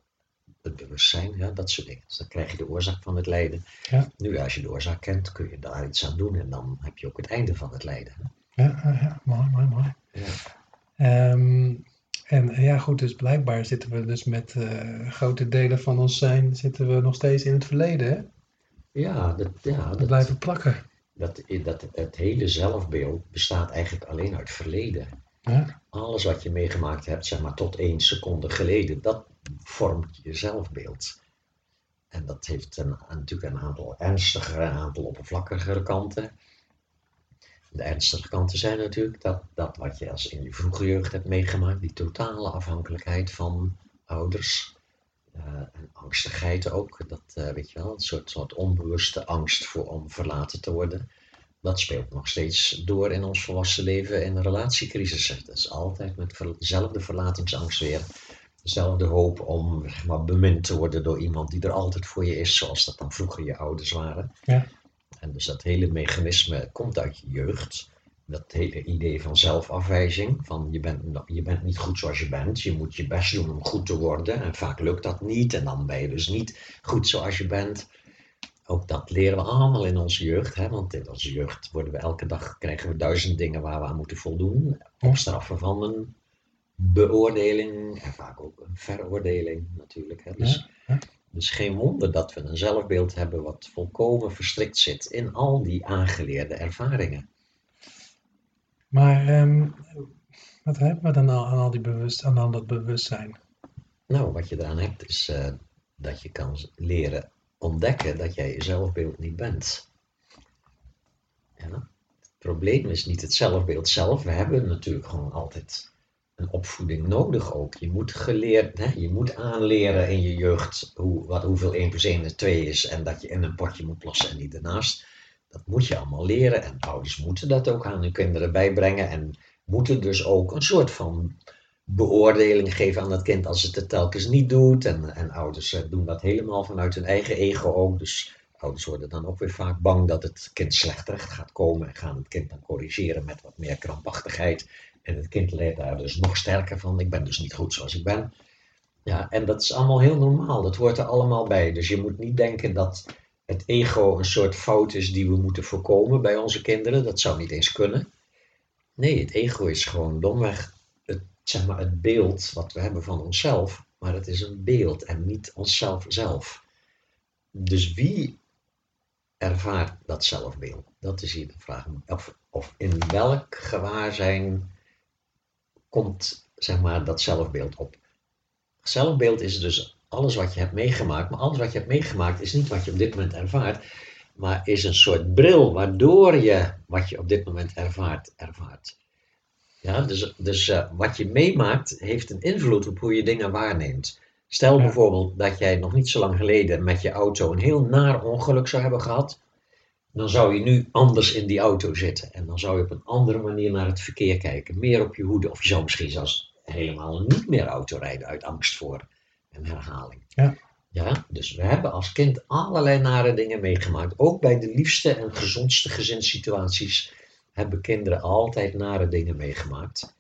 het bewustzijn, ja, dat soort dingen. Dus dan krijg je de oorzaak van het lijden. Ja. Nu, als je de oorzaak kent, kun je daar iets aan doen en dan heb je ook het einde van het lijden. Ja, ja, ja, mooi, mooi, mooi. Ja. Ehm, en eh, ja, goed, dus blijkbaar zitten we dus met eh, grote delen van ons zijn, zitten we nog steeds in het verleden, hè? Ja, dat, ja, We dat, blijven plakken. dat, dat, het hele zelfbeeld bestaat eigenlijk alleen uit verleden. Ja, alles wat je meegemaakt hebt, zeg maar tot één seconde geleden, dat vormt je zelfbeeld. En dat heeft een, natuurlijk een aantal ernstigere en een aantal oppervlakkigere kanten. De ernstige kanten zijn natuurlijk dat, dat wat je als in je vroege jeugd hebt meegemaakt, die totale afhankelijkheid van ouders. eh, en angstigheid ook, dat eh, weet je wel, een soort, soort onbewuste angst voor om verlaten te worden dat speelt nog steeds door in ons volwassen leven in relatiecrisissen. Dat is altijd met dezelfde verlatingsangst weer. Dezelfde hoop om zeg bemind te worden door iemand die er altijd voor je is, zoals dat dan vroeger je ouders waren. Ja. En dus dat hele mechanisme komt uit je jeugd. dat hele idee van zelfafwijzing. Van je bent, je bent niet goed zoals je bent. Je moet je best doen om goed te worden. En vaak lukt dat niet. En dan ben je dus niet goed zoals je bent. Ook dat leren we allemaal in onze jeugd. Hè? Want in onze jeugd worden we elke dag, krijgen we duizend dingen waar we aan moeten voldoen. Op straffen van een beoordeling. En vaak ook een veroordeling natuurlijk. Hè? Dus, Ja, ja. Dus geen wonder dat we een zelfbeeld hebben wat volkomen verstrikt zit in al die aangeleerde ervaringen. Maar ehm, wat hebben we dan al aan al die bewust, aan al dat bewustzijn? Nou, wat je eraan hebt is eh, dat je kan leren ontdekken dat jij je zelfbeeld niet bent. Ja? Het probleem is niet het zelfbeeld zelf. We hebben natuurlijk gewoon altijd een opvoeding nodig ook. Je moet geleerd, hè? je moet aanleren in je jeugd hoe, wat, hoeveel 1 plus 1 is 2 is en dat je in een potje moet plassen en niet ernaast. Dat moet je allemaal leren en ouders moeten dat ook aan hun kinderen bijbrengen en moeten dus ook een soort van beoordeling geven aan dat kind als het het telkens niet doet. En, en ouders eh, doen dat helemaal vanuit hun eigen ego ook. Dus ouders worden dan ook weer vaak bang dat het kind slecht terecht gaat komen en gaan het kind dan corrigeren met wat meer krampachtigheid. En het kind leert daar dus nog sterker van. Ik ben dus niet goed zoals ik ben. Ja, en dat is allemaal heel normaal. Dat hoort er allemaal bij. Dus je moet niet denken dat het ego een soort fout is die we moeten voorkomen bij onze kinderen. Dat zou niet eens kunnen. Nee, het ego is gewoon domweg het, zeg maar, het beeld wat we hebben van onszelf. Maar het is een beeld en niet onszelf zelf. Dus wie ervaart dat zelfbeeld? Dat is hier de vraag. Of, of in welk gewaarzijn komt zeg maar, dat zelfbeeld op? Zelfbeeld is dus alles wat je hebt meegemaakt. Maar alles wat je hebt meegemaakt is niet wat je op dit moment ervaart. Maar is een soort bril waardoor je wat je op dit moment ervaart, ervaart. Ja, dus dus eh, wat je meemaakt heeft een invloed op hoe je dingen waarneemt. Stel Ja. bijvoorbeeld dat jij nog niet zo lang geleden met je auto een heel naar ongeluk zou hebben gehad. Dan zou je nu anders in die auto zitten. En dan zou je op een andere manier naar het verkeer kijken. Meer op je hoede. Of je zou misschien zelfs helemaal niet meer auto rijden uit angst voor een herhaling. Ja. Ja, dus we hebben als kind allerlei nare dingen meegemaakt. Ook bij de liefste en gezondste gezinssituaties hebben kinderen altijd nare dingen meegemaakt.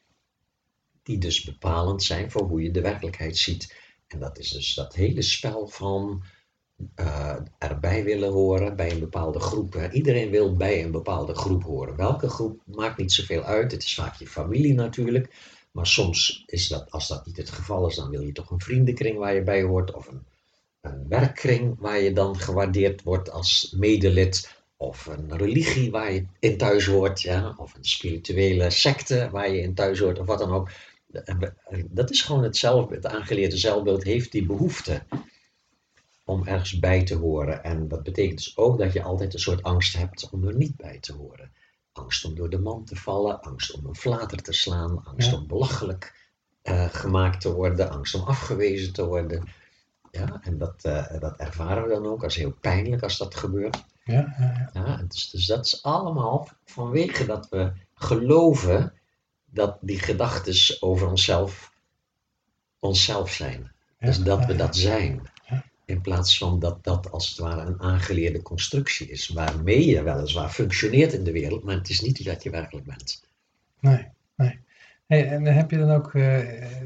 Die dus bepalend zijn voor hoe je de werkelijkheid ziet. En dat is dus dat hele spel van eh, erbij willen horen bij een bepaalde groep. Iedereen wil bij een bepaalde groep horen. Welke groep maakt niet zoveel uit. Het is vaak je familie natuurlijk. Maar soms is dat, als dat niet het geval is, dan wil je toch een vriendenkring waar je bij hoort. Of een, een werkkring waar je dan gewaardeerd wordt als medelid. Of een religie waar je in thuis hoort. Ja? Of een spirituele secte waar je in thuis hoort. Of wat dan ook. Dat is gewoon het zelfbeeld. Het aangeleerde zelfbeeld heeft die behoefte om ergens bij te horen. En dat betekent dus ook dat je altijd een soort angst hebt om er niet bij te horen. Angst om door de man te vallen, angst om een flater te slaan, angst Ja. om belachelijk eh, gemaakt te worden, angst om afgewezen te worden. Ja, en dat, eh, dat ervaren we dan ook als heel pijnlijk als dat gebeurt. Ja, ja, dus, dus dat is allemaal vanwege dat we geloven dat die gedachten over onszelf onszelf zijn. Dus dat we dat zijn. In plaats van dat dat als het ware een aangeleerde constructie is, waarmee je weliswaar functioneert in de wereld, maar het is niet wat je werkelijk bent. Nee, nee. Hey, en heb je dan ook eh,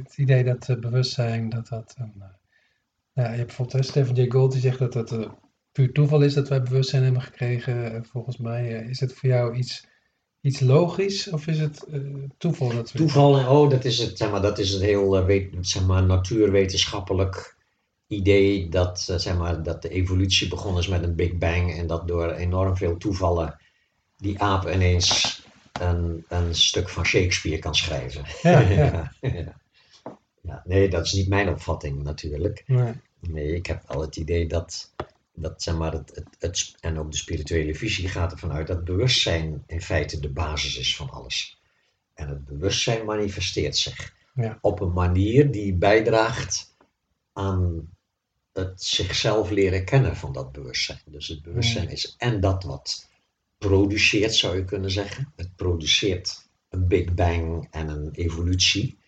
het idee dat eh, bewustzijn, dat dat een... eh, ja, je hebt bijvoorbeeld Stephen Jay Gould die zegt dat het eh, puur toeval is dat wij bewustzijn hebben gekregen. volgens mij is het voor jou iets, iets logisch of is het toeval dat we... Toeval, oh, dat is het, zeg maar, dat is een heel weet, zeg maar, natuurwetenschappelijk idee dat, eh, zeg maar, dat de evolutie begonnen is met een Big Bang en dat door enorm veel toevallen die aap ineens een, een stuk van Shakespeare kan schrijven. Ja, ja. ja. Ja, nee, dat is niet mijn opvatting natuurlijk. Nee. Nee, ik heb wel het idee dat, dat zeg maar, het, het, het, en ook de spirituele visie gaat ervan uit dat bewustzijn in feite de basis is van alles. En het bewustzijn manifesteert zich Ja. op een manier die bijdraagt aan het zichzelf leren kennen van dat bewustzijn. Dus het bewustzijn is en dat wat produceert, zou je kunnen zeggen. Het produceert een Big Bang en een evolutie.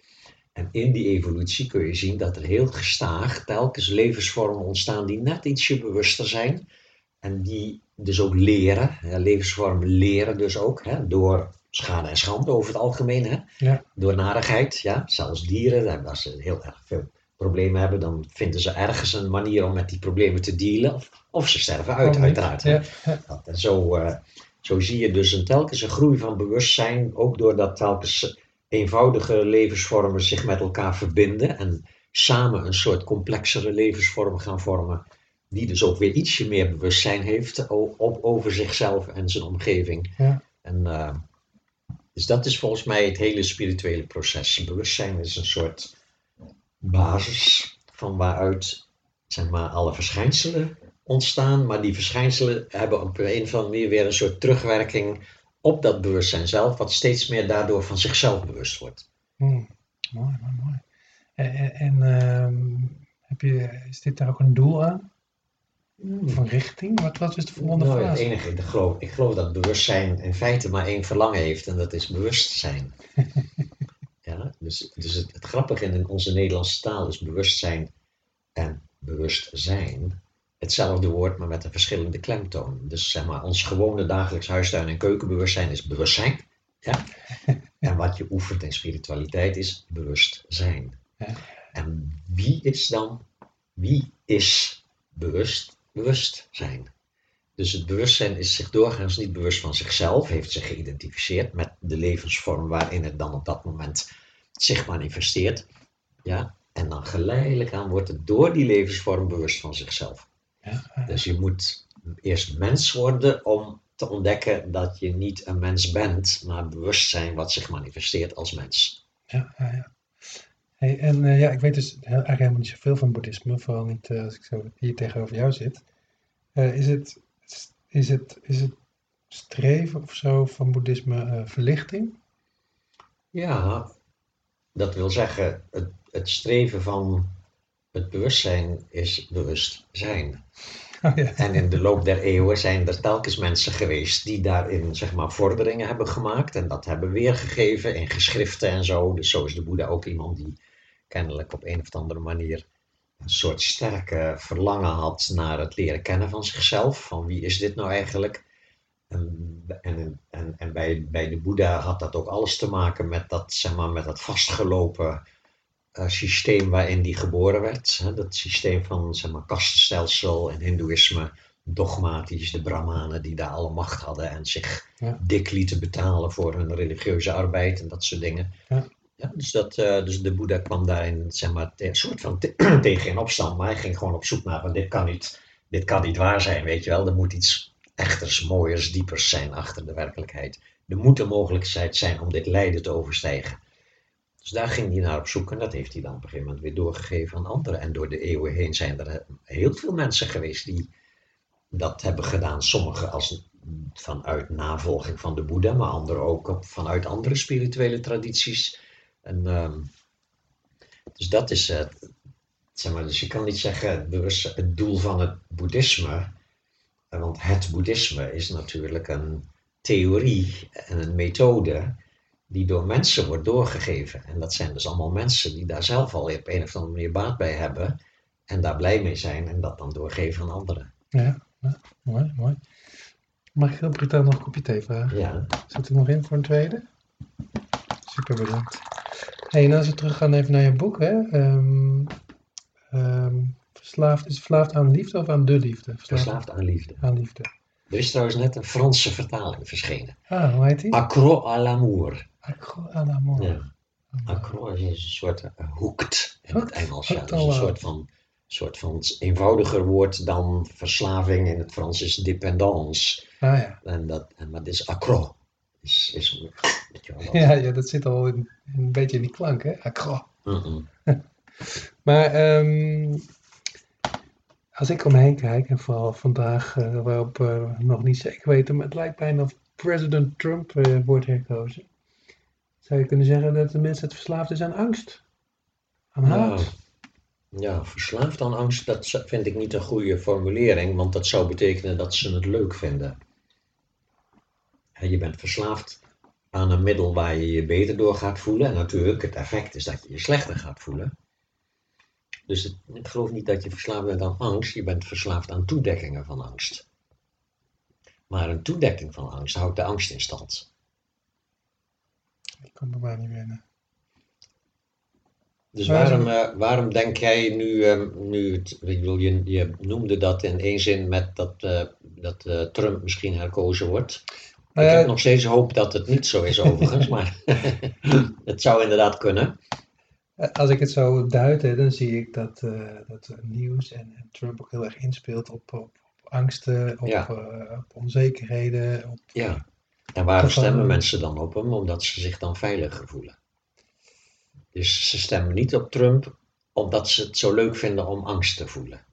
En in die evolutie kun je zien dat er heel gestaag telkens levensvormen ontstaan die net ietsje bewuster zijn. En die dus ook leren. Ja, levensvormen leren dus ook hè, door schade en schande over het algemeen. Hè? Ja. Door narigheid, ja. Zelfs dieren, als ze heel erg veel problemen hebben, dan vinden ze ergens een manier om met die problemen te dealen. Of, ze sterven uit, uiteraard. hè. Ja, ja. Dat- En zo, eh, zo zie je dus een telkens een groei van bewustzijn, ook doordat telkens eenvoudige levensvormen zich met elkaar verbinden en samen een soort complexere levensvorm gaan vormen, die dus ook weer ietsje meer bewustzijn heeft op, over zichzelf en zijn omgeving. Ja. En, eh, dus dat is volgens mij het hele spirituele proces. Bewustzijn is een soort basis van waaruit zeg maar, alle verschijnselen ontstaan, maar die verschijnselen hebben op een of andere manier weer een soort terugwerking op dat bewustzijn zelf, wat steeds meer daardoor van zichzelf bewust wordt. Hmm. Mooi, mooi, mooi. En, ehm, heb je, is dit daar ook een doel aan? Of een richting? Wat, wat is de volgende Nou, het fase? enige, ik geloof, ik geloof dat bewustzijn in feite maar één verlangen heeft en dat is bewustzijn. dus dus het, het grappige in onze Nederlandse taal is bewustzijn en bewustzijn hetzelfde woord, maar met een verschillende klemtoon. Dus zeg maar, ons gewone dagelijks huistuin- en keukenbewustzijn is bewustzijn. Ja? En wat je oefent in spiritualiteit is bewustzijn. Ja. En wie is dan, wie is bewust? Bewustzijn. Dus het bewustzijn is zich doorgaans niet bewust van zichzelf, heeft zich geïdentificeerd met de levensvorm waarin het dan op dat moment zich manifesteert. Ja? En dan geleidelijk aan wordt het door die levensvorm bewust van zichzelf. Ja, ja, Dus je moet eerst mens worden om te ontdekken dat je niet een mens bent, maar bewustzijn wat zich manifesteert als mens. ja, ja, ja. Hey, en eh, ja, ik weet dus eigenlijk helemaal niet zoveel van boeddhisme, vooral niet eh, als ik zo hier tegenover jou zit. Eh, is, het, is, het, is het streven of zo van boeddhisme eh, verlichting? Ja, dat wil zeggen, het, het streven van het bewustzijn is bewustzijn. Oh, ja. En in de loop der eeuwen zijn er telkens mensen geweest die daarin zeg maar, vorderingen hebben gemaakt en dat hebben weergegeven in geschriften en zo. Dus zo is de Boeddha ook iemand die kennelijk op een of andere manier een soort sterke verlangen had naar het leren kennen van zichzelf. Van wie is dit nou eigenlijk? En, en, en, en bij, bij de Boeddha had dat ook alles te maken met dat, zeg maar, met dat vastgelopen eh, systeem waarin die geboren werd. Hè, dat systeem van zeg maar, kastenstelsel en hindoeïsme, dogmatisch, de brahmanen die daar alle macht hadden en zich Ja. dik lieten betalen voor hun religieuze arbeid en dat soort dingen. Ja. Ja, dus, dat, eh, dus de Boeddha kwam daarin zeg maar, een soort van te- tegen in opstand, maar hij ging gewoon op zoek naar van dit kan niet, dit kan niet waar zijn, weet je wel. Er moet iets echters, mooiers, diepers zijn achter de werkelijkheid. Er moet een mogelijkheid zijn om dit lijden te overstijgen. Dus daar ging hij naar op zoek en dat heeft hij dan op een gegeven moment weer doorgegeven aan anderen. En door de eeuwen heen zijn er heel veel mensen geweest die dat hebben gedaan. Sommigen als vanuit navolging van de Boeddha, maar anderen ook vanuit andere spirituele tradities. En, ehm, dus dat is het. Zeg maar, dus je kan niet zeggen het, doel van het boeddhisme, eh, want het boeddhisme is natuurlijk een theorie en een methode die door mensen wordt doorgegeven. En dat zijn dus allemaal mensen die daar zelf al op een of andere manier baat bij hebben en daar blij mee zijn en dat dan doorgeven aan anderen. Ja, ja, mooi, mooi. Mag ik heel brutaal nog een kopje thee vragen? Ja, Zit er nog in voor een tweede? Super bedankt. Hey, en als we teruggaan even naar je boek, hè? Ehm, ehm, verslaafd, is verslaafd aan liefde of aan de liefde? verslaafd aan liefde. aan liefde. Er is trouwens net een Franse vertaling verschenen. Ah, hoe heet die? Accro à l'amour. Accro à l'amour. Ja. Accro is een soort uh, hooked in het? Engels. Ja. Dat is een soort van, soort van eenvoudiger woord dan verslaving. In het Frans is dependance. Ah ja. En dat, en, maar dit is accro. Is, is, wel, Ja, ja, dat zit al in, een beetje in die klank, hè? Accro. Mm-mm. Maar ehm, als ik om me heen kijk, en vooral vandaag, eh, waarop we nog niet zeker weten, maar het lijkt bijna of president Trump eh, wordt herkozen. Zou je kunnen zeggen dat de mensen het verslaafd is aan angst? Aan haat? Ja. ja, verslaafd aan angst, dat vind ik niet een goede formulering, want dat zou betekenen dat ze het leuk vinden. Hè, Je bent verslaafd aan een middel waar je je beter door gaat voelen. En natuurlijk, het effect is dat je je slechter gaat voelen. Dus het- ik geloof niet dat je verslaafd bent aan angst, je bent verslaafd aan toedekkingen van angst. Maar een toedekking van angst houdt de angst in stand. Die komt bij mij niet binnen. Dus Maar waarom, eh, waarom denk jij nu, ehm, nu het, ik bedoel, je, je noemde dat in één zin met dat, eh, dat eh, Trump misschien herkozen wordt. Ik heb nog steeds hoop dat het niet zo is overigens, maar het zou inderdaad kunnen. Eh, Als ik het zo duid, hè, dan zie ik dat, eh, dat nieuws en, en Trump ook heel erg inspeelt op, op, op angsten, op, Ja. eh, op onzekerheden. Op, Ja. En waarom stemmen mensen dan op hem? Omdat ze zich dan veiliger voelen. Dus ze stemmen niet op Trump omdat ze het zo leuk vinden om angst te voelen.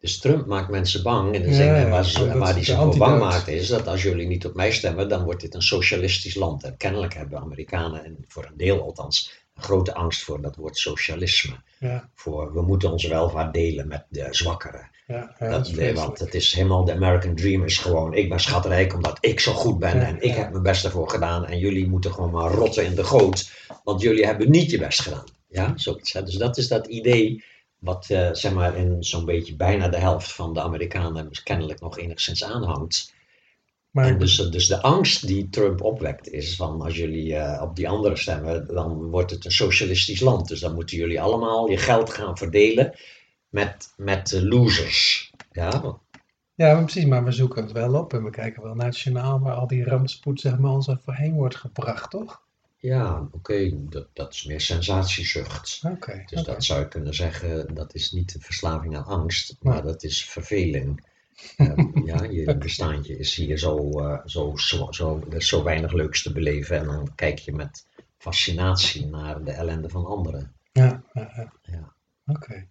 Dus Trump maakt mensen bang in de Ja, zin, en waar, ze, waar hij ze voor bang maakt is dat als jullie niet op mij stemmen, dan wordt dit een socialistisch land. En kennelijk hebben Amerikanen, en voor een deel althans, grote angst voor dat woord socialisme. ja, Voor we moeten onze welvaart delen met de zwakkeren. ja, ja, Dat, want het is helemaal, de American Dream is gewoon, ik ben schatrijk omdat ik zo goed ben en ik heb mijn best ervoor gedaan en jullie moeten gewoon maar rotten in de goot, want jullie hebben niet je best gedaan. Ja, zoiets. Hè? Dus dat is dat idee wat eh, zeg maar in zo'n beetje bijna de helft van de Amerikanen kennelijk nog enigszins aanhangt. Maar dus, dus de angst die Trump opwekt is van als jullie eh, op die andere stemmen, dan wordt het een socialistisch land. Dus dan moeten jullie allemaal je geld gaan verdelen met, met losers. Ja, Ja, precies, maar we zoeken het wel op en we kijken wel naar het journaal waar al die rampspoed zeg maar ons voorheen wordt gebracht, toch? ja oké, dat, dat is meer sensatiezucht. Dus dat zou je kunnen zeggen, dat is niet de verslaving aan angst, maar dat is verveling. Ehm, ja, je bestaandje is hier zo, eh, zo, zo, zo, is zo weinig leuks te beleven en dan kijk je met fascinatie naar de ellende van anderen. Ja, ja, ja. Ja. Oké.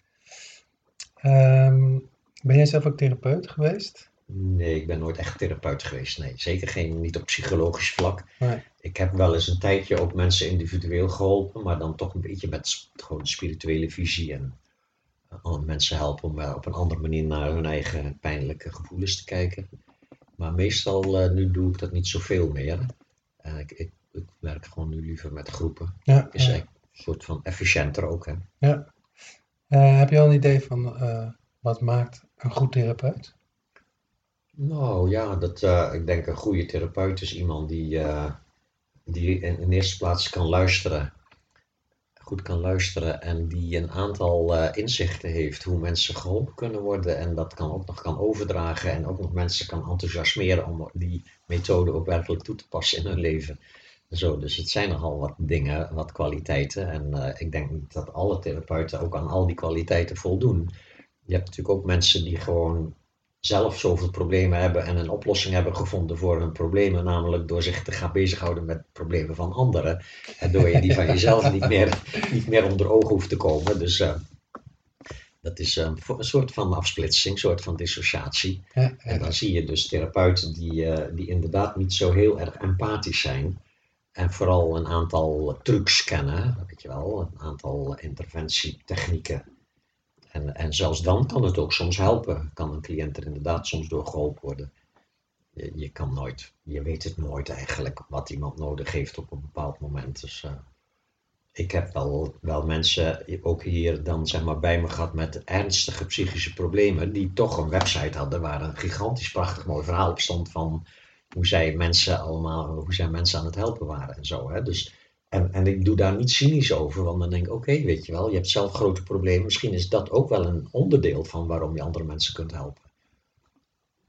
Ehm, ben jij zelf ook therapeut geweest? Nee, ik ben nooit echt therapeut geweest. Nee, zeker geen, niet op psychologisch vlak. Nee. Ik heb wel eens een tijdje ook mensen individueel geholpen, maar dan toch een beetje met gewoon spirituele visie en mensen helpen om uh, op een andere manier naar hun eigen pijnlijke gevoelens te kijken. Maar meestal, uh, nu doe ik dat niet zoveel meer. Uh, ik, ik, ik, werk gewoon nu liever met groepen. Ja, Is ja. een soort van efficiënter ook. Hè? ja. Eh, heb je al een idee van eh, wat maakt een goed therapeut? Nou ja, dat, uh, ik denk een goede therapeut is iemand die, die in, in, eerste plaats kan luisteren, goed kan luisteren en die een aantal uh, inzichten heeft hoe mensen geholpen kunnen worden en dat kan ook nog kan overdragen en ook nog mensen kan enthousiasmeren om die methode ook werkelijk toe te passen in hun leven. Zo, dus het zijn nogal wat dingen, wat kwaliteiten en ik denk niet dat alle therapeuten ook aan al die kwaliteiten voldoen. Je hebt natuurlijk ook mensen die gewoon zelf zoveel problemen hebben en een oplossing hebben gevonden voor hun problemen, namelijk door zich te gaan bezighouden met problemen van anderen, waardoor je die van jezelf niet meer, niet meer onder ogen hoeft te komen. Dus uh, dat is uh, een soort van afsplitsing, een soort van dissociatie. Ja, ja. En dan zie je dus therapeuten die, uh, die inderdaad niet zo heel erg empathisch zijn. En vooral een aantal trucs kennen, weet je wel, een aantal interventietechnieken. En, en zelfs dan kan het ook soms helpen. Kan een cliënt er inderdaad soms door geholpen worden. Je, je kan nooit, je weet het nooit eigenlijk wat iemand nodig heeft op een bepaald moment. Dus uh, ik heb wel, wel mensen ook hier dan zeg maar bij me gehad met ernstige psychische problemen. Die toch een website hadden waar een gigantisch prachtig mooi verhaal op stond van hoe zij mensen allemaal, hoe zij mensen aan het helpen waren en zo. Hè? Dus en, en ik doe daar niet cynisch over, want dan denk ik, oké, okay, weet je wel, je hebt zelf grote problemen. Misschien is dat ook wel een onderdeel van waarom je andere mensen kunt helpen.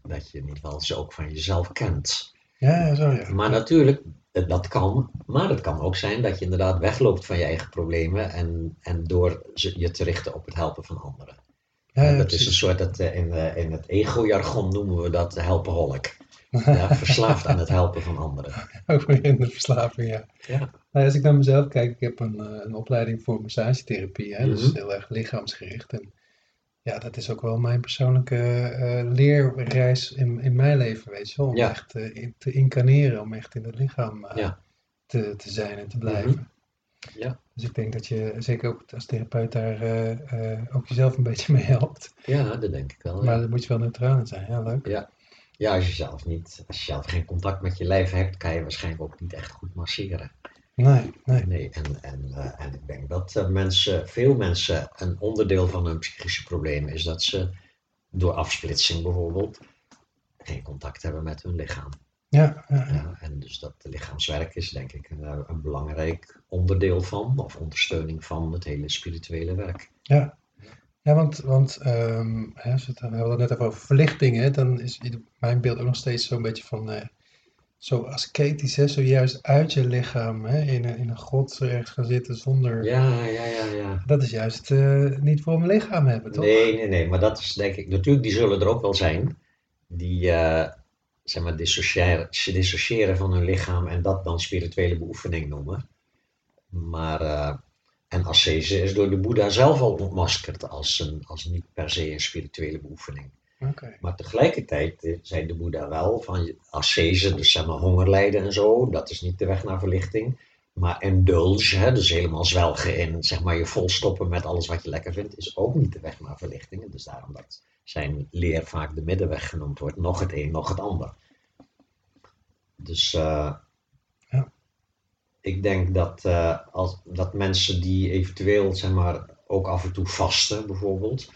Dat je niet wel ze ook van jezelf kent. Ja, zo ja. Maar natuurlijk, dat kan. Maar het kan ook zijn dat je inderdaad wegloopt van je eigen problemen en, en door je te richten op het helpen van anderen. Ja, ja, dat precies. is een soort, dat, in, in het ego-jargon noemen we dat helpenholic. Ja, verslaafd aan het helpen van anderen. Ook weer in de verslaving, ja. ja. Nou, als ik naar mezelf kijk, ik heb een, een opleiding voor massagetherapie, hè, dus heel erg lichaamsgericht. En ja, dat is ook wel mijn persoonlijke uh, leerreis in, in mijn leven, weet je wel. Om Ja. echt uh, in, te incarneren, om echt in het lichaam uh, Ja. te, te zijn en te blijven. Mhm. Ja. Dus ik denk dat je, zeker ook als therapeut, daar ook jezelf een beetje mee helpt. Ja, dat denk ik wel. Maar dan moet je wel neutraal in zijn, ja, leuk. Ja. Ja, als je zelf niet, als je zelf geen contact met je lijf hebt, kan je waarschijnlijk ook niet echt goed masseren. Nee, nee. Nee, en, en, uh, en ik denk dat uh, mensen, veel mensen, een onderdeel van hun psychische problemen is dat ze door afsplitsing bijvoorbeeld geen contact hebben met hun lichaam. Ja, ja, ja. Ja, en dus dat lichaamswerk is denk ik een, eh, een belangrijk onderdeel van, of ondersteuning van het hele spirituele werk. Ja, ja want, want ehm, hè, als we het- we hadden het net even over verlichting, hè, dan is mijn beeld ook nog steeds zo'n beetje van eh, zo ascetisch, hè, zo juist uit je lichaam, hè, in een, in een grot ergens gaan zitten zonder... Ja, ja, ja, ja. Dat is juist eh, niet voor mijn lichaam hebben, toch? Nee, nee, nee, maar dat is denk ik, natuurlijk, die zullen er ook wel zijn, die, eh, zeg maar, dissociëren, dissociëren van hun lichaam en dat dan spirituele beoefening noemen. Maar, eh, en ascese is door de Boeddha zelf al ontmaskerd als, een, als niet per se een spirituele beoefening. Maar tegelijkertijd eh, zei de Boeddha wel van ascese, dus zeg maar honger lijden en zo, dat is niet de weg naar verlichting. Maar indulge, hè, dus helemaal zwelgen in, zeg maar je volstoppen met alles wat je lekker vindt, is ook niet de weg naar verlichting. Dus daarom dat zijn leer vaak de middenweg genoemd wordt, nog het een, nog het ander. Dus eh. Ik denk dat, eh, als, dat mensen die eventueel, zeg maar, ook af en toe vasten bijvoorbeeld,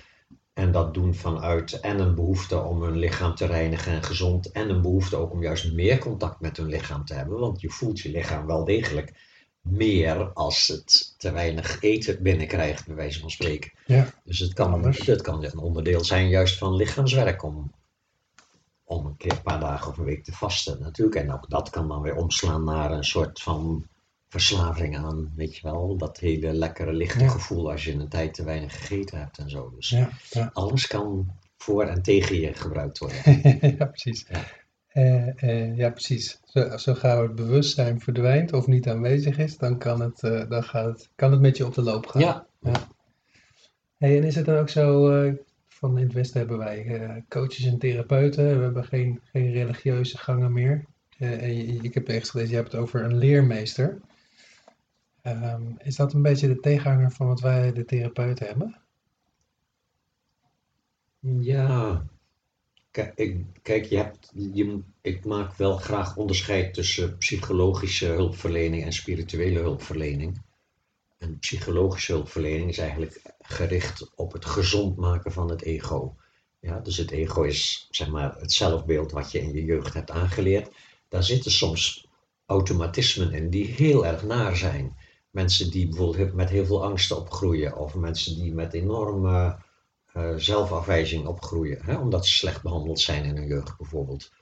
en dat doen vanuit en een behoefte om hun lichaam te reinigen en gezond. En een behoefte ook om juist meer contact met hun lichaam te hebben. Want je voelt je lichaam wel degelijk meer als het te weinig eten binnenkrijgt, bij wijze van spreken. Ja. Dus het kan, Anders. het kan een onderdeel zijn juist van lichaamswerk om, om een keer een paar dagen of een week te vasten natuurlijk. En ook dat kan dan weer omslaan naar een soort van verslaving aan, weet je wel, dat hele lekkere lichte Ja. gevoel als je een tijd te weinig gegeten hebt en zo. Dus Ja, ja. alles kan voor en tegen je gebruikt worden. ja, precies. Ja. Eh, eh, ja, precies. Zo, zo gauw het bewustzijn verdwijnt of niet aanwezig is, dan kan het, eh, dan gaat het, kan het met je op de loop gaan. Ja, Hey, en is het dan ook zo, van in het Westen hebben wij coaches en therapeuten, we hebben geen, geen religieuze gangen meer. En je- ik heb ergens gelezen, je hebt het over een leermeester. Ehm, is dat een beetje de tegenhanger van wat wij de therapeuten hebben? ja. Kijk, ik, je hebt, je, ik maak wel graag onderscheid tussen psychologische hulpverlening en spirituele hulpverlening. En psychologische hulpverlening is eigenlijk gericht op het gezond maken van het ego. Ja, dus het ego is zeg maar, het zelfbeeld wat je in je jeugd hebt aangeleerd. Daar zitten soms automatismen in die heel erg naar zijn. Mensen die bijvoorbeeld met heel veel angsten opgroeien, of mensen die met enorme eh, zelfafwijzing opgroeien, hè, omdat ze slecht behandeld zijn in hun jeugd bijvoorbeeld.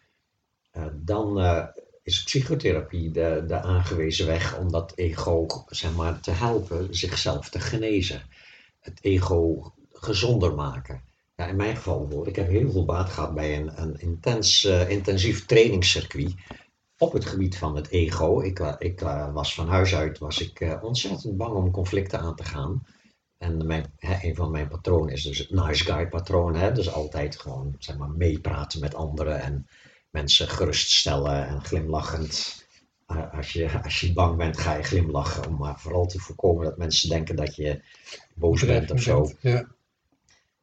Eh, dan eh, is psychotherapie de, de aangewezen weg om dat ego zeg maar, te helpen zichzelf te genezen. Het ego gezonder maken. Ja, in mijn geval bijvoorbeeld, ik heb heel veel baat gehad bij een, een intens, intensief trainingscircuit op het gebied van het ego. Ik, wa- ik eh, was van huis uit was ik, eh, ontzettend bang om conflicten aan te gaan. En mijn, hè, een van mijn patronen is dus het nice guy patroon. Hè? Dus altijd gewoon zeg maar, meepraten met anderen en mensen geruststellen en glimlachend. Eh, als, je, als je bang bent, ga je glimlachen. Om maar vooral te voorkomen dat mensen denken dat je boos bent of zo. Ja,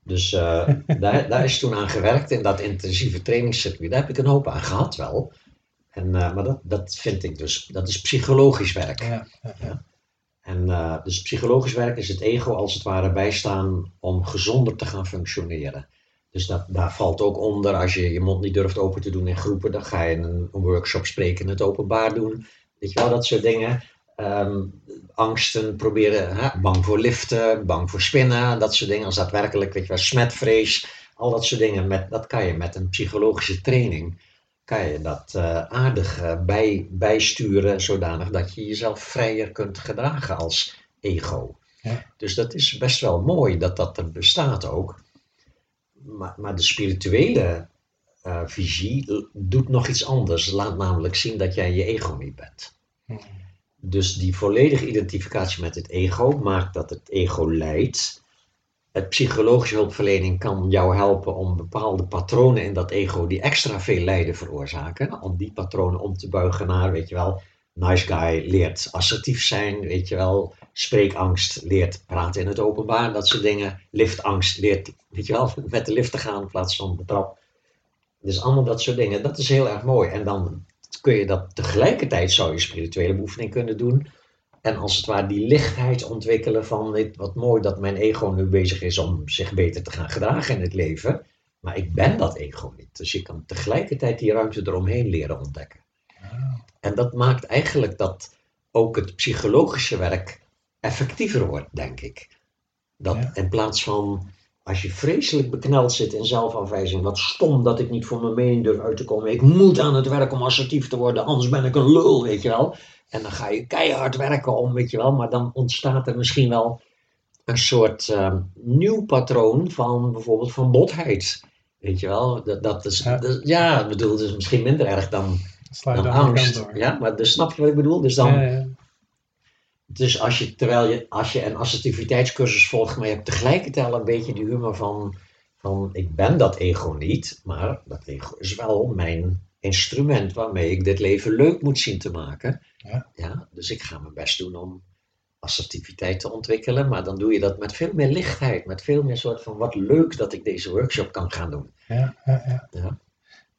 Dus eh, daar, daar is toen aan gewerkt in dat intensieve trainingscircuit. Daar heb ik een hoop aan gehad wel. En, eh, maar dat, dat vind ik dus, dat is psychologisch werk. ja, ja, ja. En eh, dus psychologisch werk is het ego als het ware bijstaan om gezonder te gaan functioneren. Dus dat, daar valt ook onder, als je je mond niet durft open te doen in groepen, dan ga je een, een workshop spreken in het openbaar doen. Weet je wel, dat soort dingen. Ehm, angsten proberen, hè, bang voor liften, bang voor spinnen, dat soort dingen. Als daadwerkelijk, weet je wel, smetvrees, al dat soort dingen. Met, dat kan je met een psychologische training, kan je dat eh, aardig eh, bij, bijsturen, zodanig dat je jezelf vrijer kunt gedragen als ego. Ja. Dus dat is best wel mooi dat dat er bestaat ook. Maar, maar de spirituele eh, visie doet nog iets anders. Laat namelijk zien dat jij je ego niet bent. Hmm. Dus die volledige identificatie met het ego maakt dat het ego leidt. Het psychologische hulpverlening kan jou helpen om bepaalde patronen in dat ego die extra veel lijden veroorzaken, om die patronen om te buigen naar, weet je wel, nice guy leert assertief zijn, weet je wel, spreekangst leert praten in het openbaar, dat soort dingen, liftangst leert, weet je wel, met de lift te gaan in plaats van de trap. Dus allemaal dat soort dingen, dat is heel erg mooi. En dan kun je dat tegelijkertijd, zou je spirituele beoefening kunnen doen, en als het ware die lichtheid ontwikkelen van dit, wat mooi dat mijn ego nu bezig is om zich beter te gaan gedragen in het leven. Maar ik ben dat ego niet. Dus je kan tegelijkertijd die ruimte eromheen leren ontdekken. Ah, En dat maakt eigenlijk dat ook het psychologische werk effectiever wordt, denk ik. Dat Ja. in plaats van als je vreselijk bekneld zit in zelfafwijzing, wat stom dat ik niet voor mijn mening durf uit te komen. Ik moet aan het werk om assertief te worden, anders ben ik een lul, weet je wel. En dan ga je keihard werken om, weet je wel, maar dan ontstaat er misschien wel een soort ehm, nieuw patroon van bijvoorbeeld van botheid. Weet je wel, dat, dat is, Ja. ik bedoel, het is misschien minder erg dan, dan angst. door. Ja, maar dus, snap je wat ik bedoel? Dus dan, Ja, ja. Dus als je, terwijl je, als je een assertiviteitscursus volgt, maar je hebt tegelijkertijd al een beetje die humor van, van ik ben dat ego niet, maar dat ego is wel mijn instrument waarmee ik dit leven leuk moet zien te maken. Ja. dus ik ga mijn best doen om assertiviteit te ontwikkelen, maar dan doe je dat met veel meer lichtheid, met veel meer soort van wat leuk dat ik deze workshop kan gaan doen. Ja, ja, ja. Ja.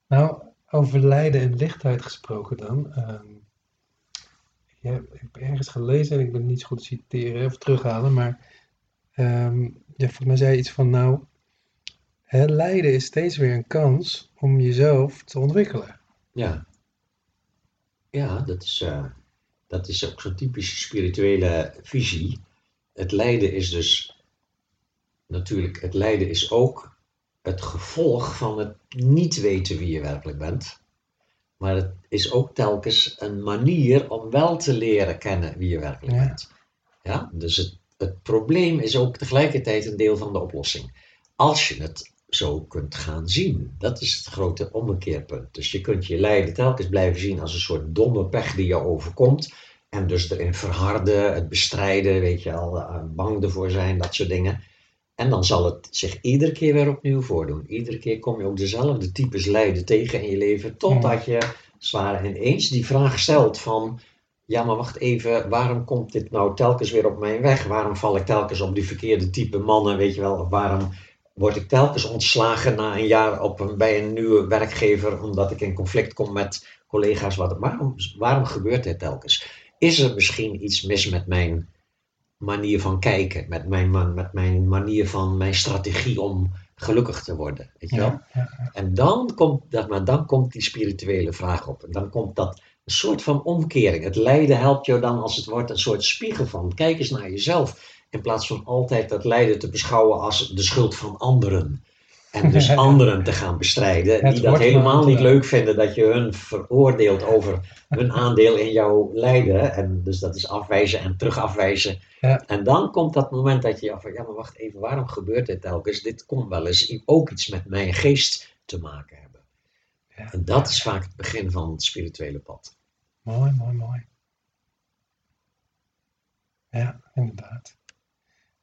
Nou, over lijden en lichtheid gesproken dan. ehm, heb, ik heb ergens gelezen en ik ben het niet zo goed te citeren of terughalen, maar ehm ja, volgens mij zei iets van nou, hè, lijden is steeds weer een kans om jezelf te ontwikkelen. Ja, ja dat, is, eh, dat is ook zo'n typische spirituele visie. Het lijden is dus natuurlijk, het lijden is ook het gevolg van het niet weten wie je werkelijk bent. Maar het is ook telkens een manier om wel te leren kennen wie je werkelijk Ja. bent. Ja? Dus het, het probleem is ook tegelijkertijd een deel van de oplossing. Als je het zo kunt gaan zien. Dat is het grote ommekeerpunt. Dus je kunt je lijden telkens blijven zien als een soort domme pech die je overkomt. En dus erin verharden, het bestrijden, weet je wel, eh, bang ervoor zijn, dat soort dingen. En dan zal het zich iedere keer weer opnieuw voordoen. Iedere keer kom je ook dezelfde types lijden tegen in je leven, totdat je zwaar ineens die vraag stelt van, ja maar wacht even, waarom komt dit nou telkens weer op mijn weg? Waarom val ik telkens op die verkeerde type mannen, weet je wel? Waarom word ik telkens ontslagen na een jaar op bij een nieuwe werkgever, omdat ik in conflict kom met collega's? Wat, waarom, waarom gebeurt dit telkens? Is er misschien iets mis met mijn manier van kijken, met mijn, met mijn manier van mijn strategie om gelukkig te worden? Weet je wel? Ja, ja, En dan komt, dat, maar dan komt die spirituele vraag op. En dan komt dat een soort van omkering. Het lijden helpt jou dan als het wordt een soort spiegel van kijk eens naar jezelf. In plaats van altijd dat lijden te beschouwen als de schuld van anderen. En dus anderen te gaan bestrijden. Het die dat helemaal niet leuk vinden dat je hun veroordeelt over hun aandeel in jouw lijden. En dus dat is afwijzen en terug afwijzen. Ja. En dan komt dat moment dat je van ja, maar wacht even, waarom gebeurt dit telkens? Dit kon wel eens ook iets met mijn geest te maken hebben. ja. En dat is vaak het begin van het spirituele pad. Mooi, mooi, mooi. Ja, inderdaad.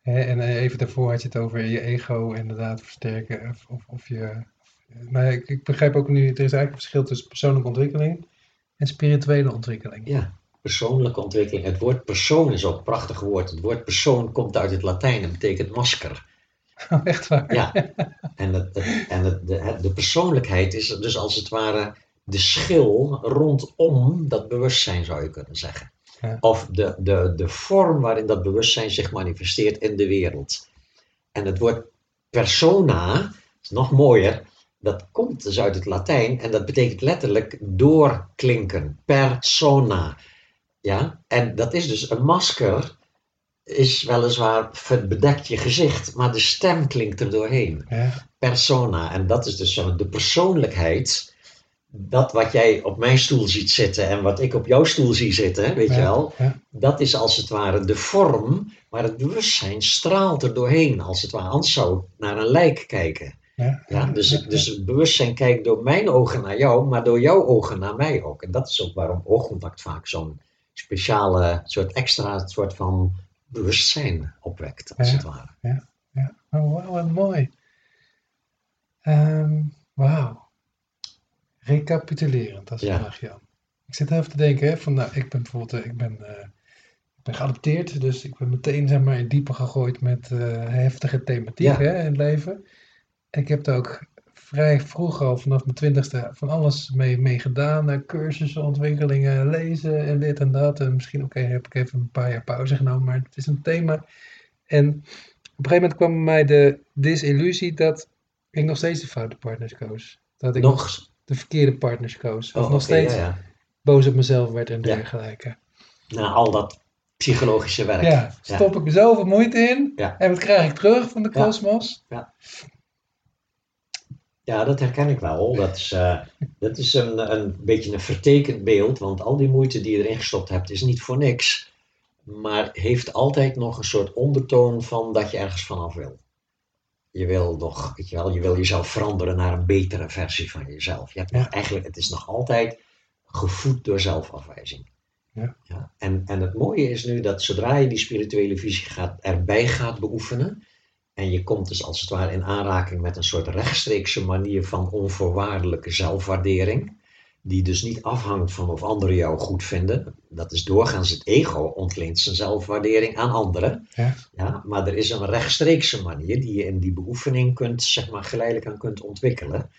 En eh, even daarvoor had je het over je ego inderdaad versterken. Of, of, of je. of- nou ja, ik, ik begrijp ook nu, er is eigenlijk een verschil tussen persoonlijke ontwikkeling en spirituele ontwikkeling. Ja, persoonlijke ontwikkeling. Het woord persoon is ook een prachtig woord. Het woord persoon komt uit het Latijn en betekent masker. Oh, echt waar? Ja, en, het, en het, de, de persoonlijkheid is dus als het ware de schil rondom dat bewustzijn, zou je kunnen zeggen. Ja. Of de, de, de vorm waarin dat bewustzijn zich manifesteert in de wereld. En het woord persona is nog mooier. Dat komt dus uit het Latijn en dat betekent letterlijk doorklinken. Persona. Ja, en dat is dus een masker, is weliswaar ver- bedekt je gezicht, maar de stem klinkt er doorheen. Ja, Persona. En dat is dus de persoonlijkheid. Dat wat jij op mijn stoel ziet zitten en wat ik op jouw stoel zie zitten, weet je Ja, wel. ja. Dat is als het ware de vorm, maar het bewustzijn straalt er doorheen. Als het ware, anders zou naar een lijk kijken. ja, Ja, dus, ja, dus het bewustzijn kijkt door mijn ogen naar jou, maar door jouw ogen naar mij ook. En dat is ook waarom oogcontact vaak zo'n speciale, soort extra soort van bewustzijn opwekt, als Ja. het ware. ja. Oh, wauw, wat mooi. Ehm, Wauw. Recapitulerend, als Ja. je mag, Jan. Ik zit even te denken, hè, van, nou, ik ben bijvoorbeeld, eh, ik ben, eh, ik ben geadopteerd, dus ik ben meteen, zeg maar, in diepe gegooid met eh, heftige thematiek, Ja. hè, in het leven. En ik heb er ook vrij vroeg al, vanaf mijn twintigste, van alles mee, mee gedaan. eh, cursussen, ontwikkelingen, lezen en dit en dat. En misschien ook eh, heb ik even een paar jaar pauze genomen, maar het is een thema. En op een gegeven moment kwam bij mij de disillusie dat ik nog steeds de foute partners koos. Dat ik Nog? De verkeerde partners koos. Of Oh, nog steeds ja, ja. boos op mezelf werd en Ja. dergelijke. Na al dat psychologische werk. Ja, stop ik er zoveel moeite in. Ja. En wat krijg ik terug van de Ja. kosmos? Ja, dat herken ik wel. Dat is, eh, dat is een, een beetje een vertekend beeld, want al die moeite die je erin gestopt hebt is niet voor niks, maar heeft altijd nog een soort ondertoon van dat je ergens vanaf wil. Je wil nog, weet je wel, je wil jezelf veranderen naar een betere versie van jezelf. Je hebt nog Ja. eigenlijk, het is nog altijd gevoed door zelfafwijzing. Ja. en, en het mooie is nu dat zodra je die spirituele visie gaat, erbij gaat beoefenen, en je komt dus als het ware in aanraking met een soort rechtstreekse manier van onvoorwaardelijke zelfwaardering. Die dus niet afhangt van of anderen jou goed vinden. Dat is doorgaans het ego ontleent zijn zelfwaardering aan anderen. Ja. Ja, maar er is een rechtstreekse manier die je in die beoefening kunt, zeg maar, geleidelijk aan kunt ontwikkelen.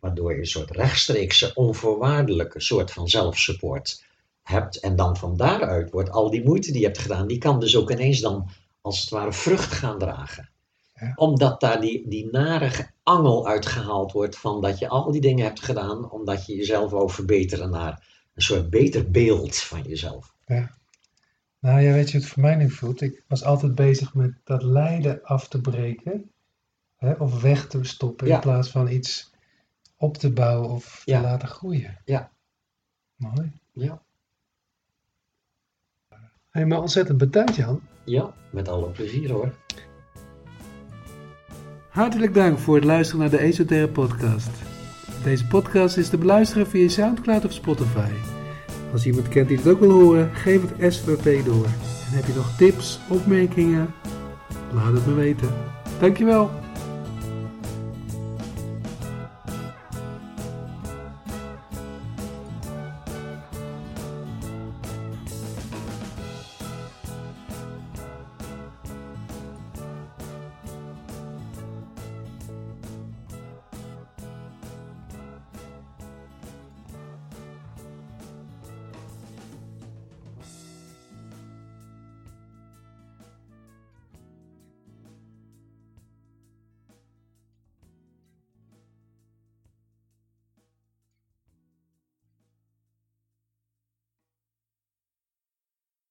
Waardoor je een soort rechtstreekse, onvoorwaardelijke soort van zelfsupport hebt. En dan van daaruit wordt al die moeite die je hebt gedaan, die kan dus ook ineens dan als het ware vrucht gaan dragen Ja. omdat daar die, die nare angel uitgehaald wordt van dat je al die dingen hebt gedaan, omdat je jezelf wou verbeteren naar een soort beter beeld van jezelf. Nou ja, weet je het voor mij nu voelt? Ik was altijd bezig met dat lijden af te breken. Hè, of weg te stoppen Ja. in plaats van iets op te bouwen of te Ja. laten groeien. Ja. Mooi. Ja. Hey, maar ontzettend bedankt Jan. Ja, met alle plezier hoor. Hartelijk dank voor het luisteren naar de Esoterre podcast. Deze podcast is te beluisteren via Soundcloud of Spotify. Als iemand kent die het ook wil horen, geef het SVP door. En heb je nog tips, opmerkingen? Laat het me weten. Dankjewel.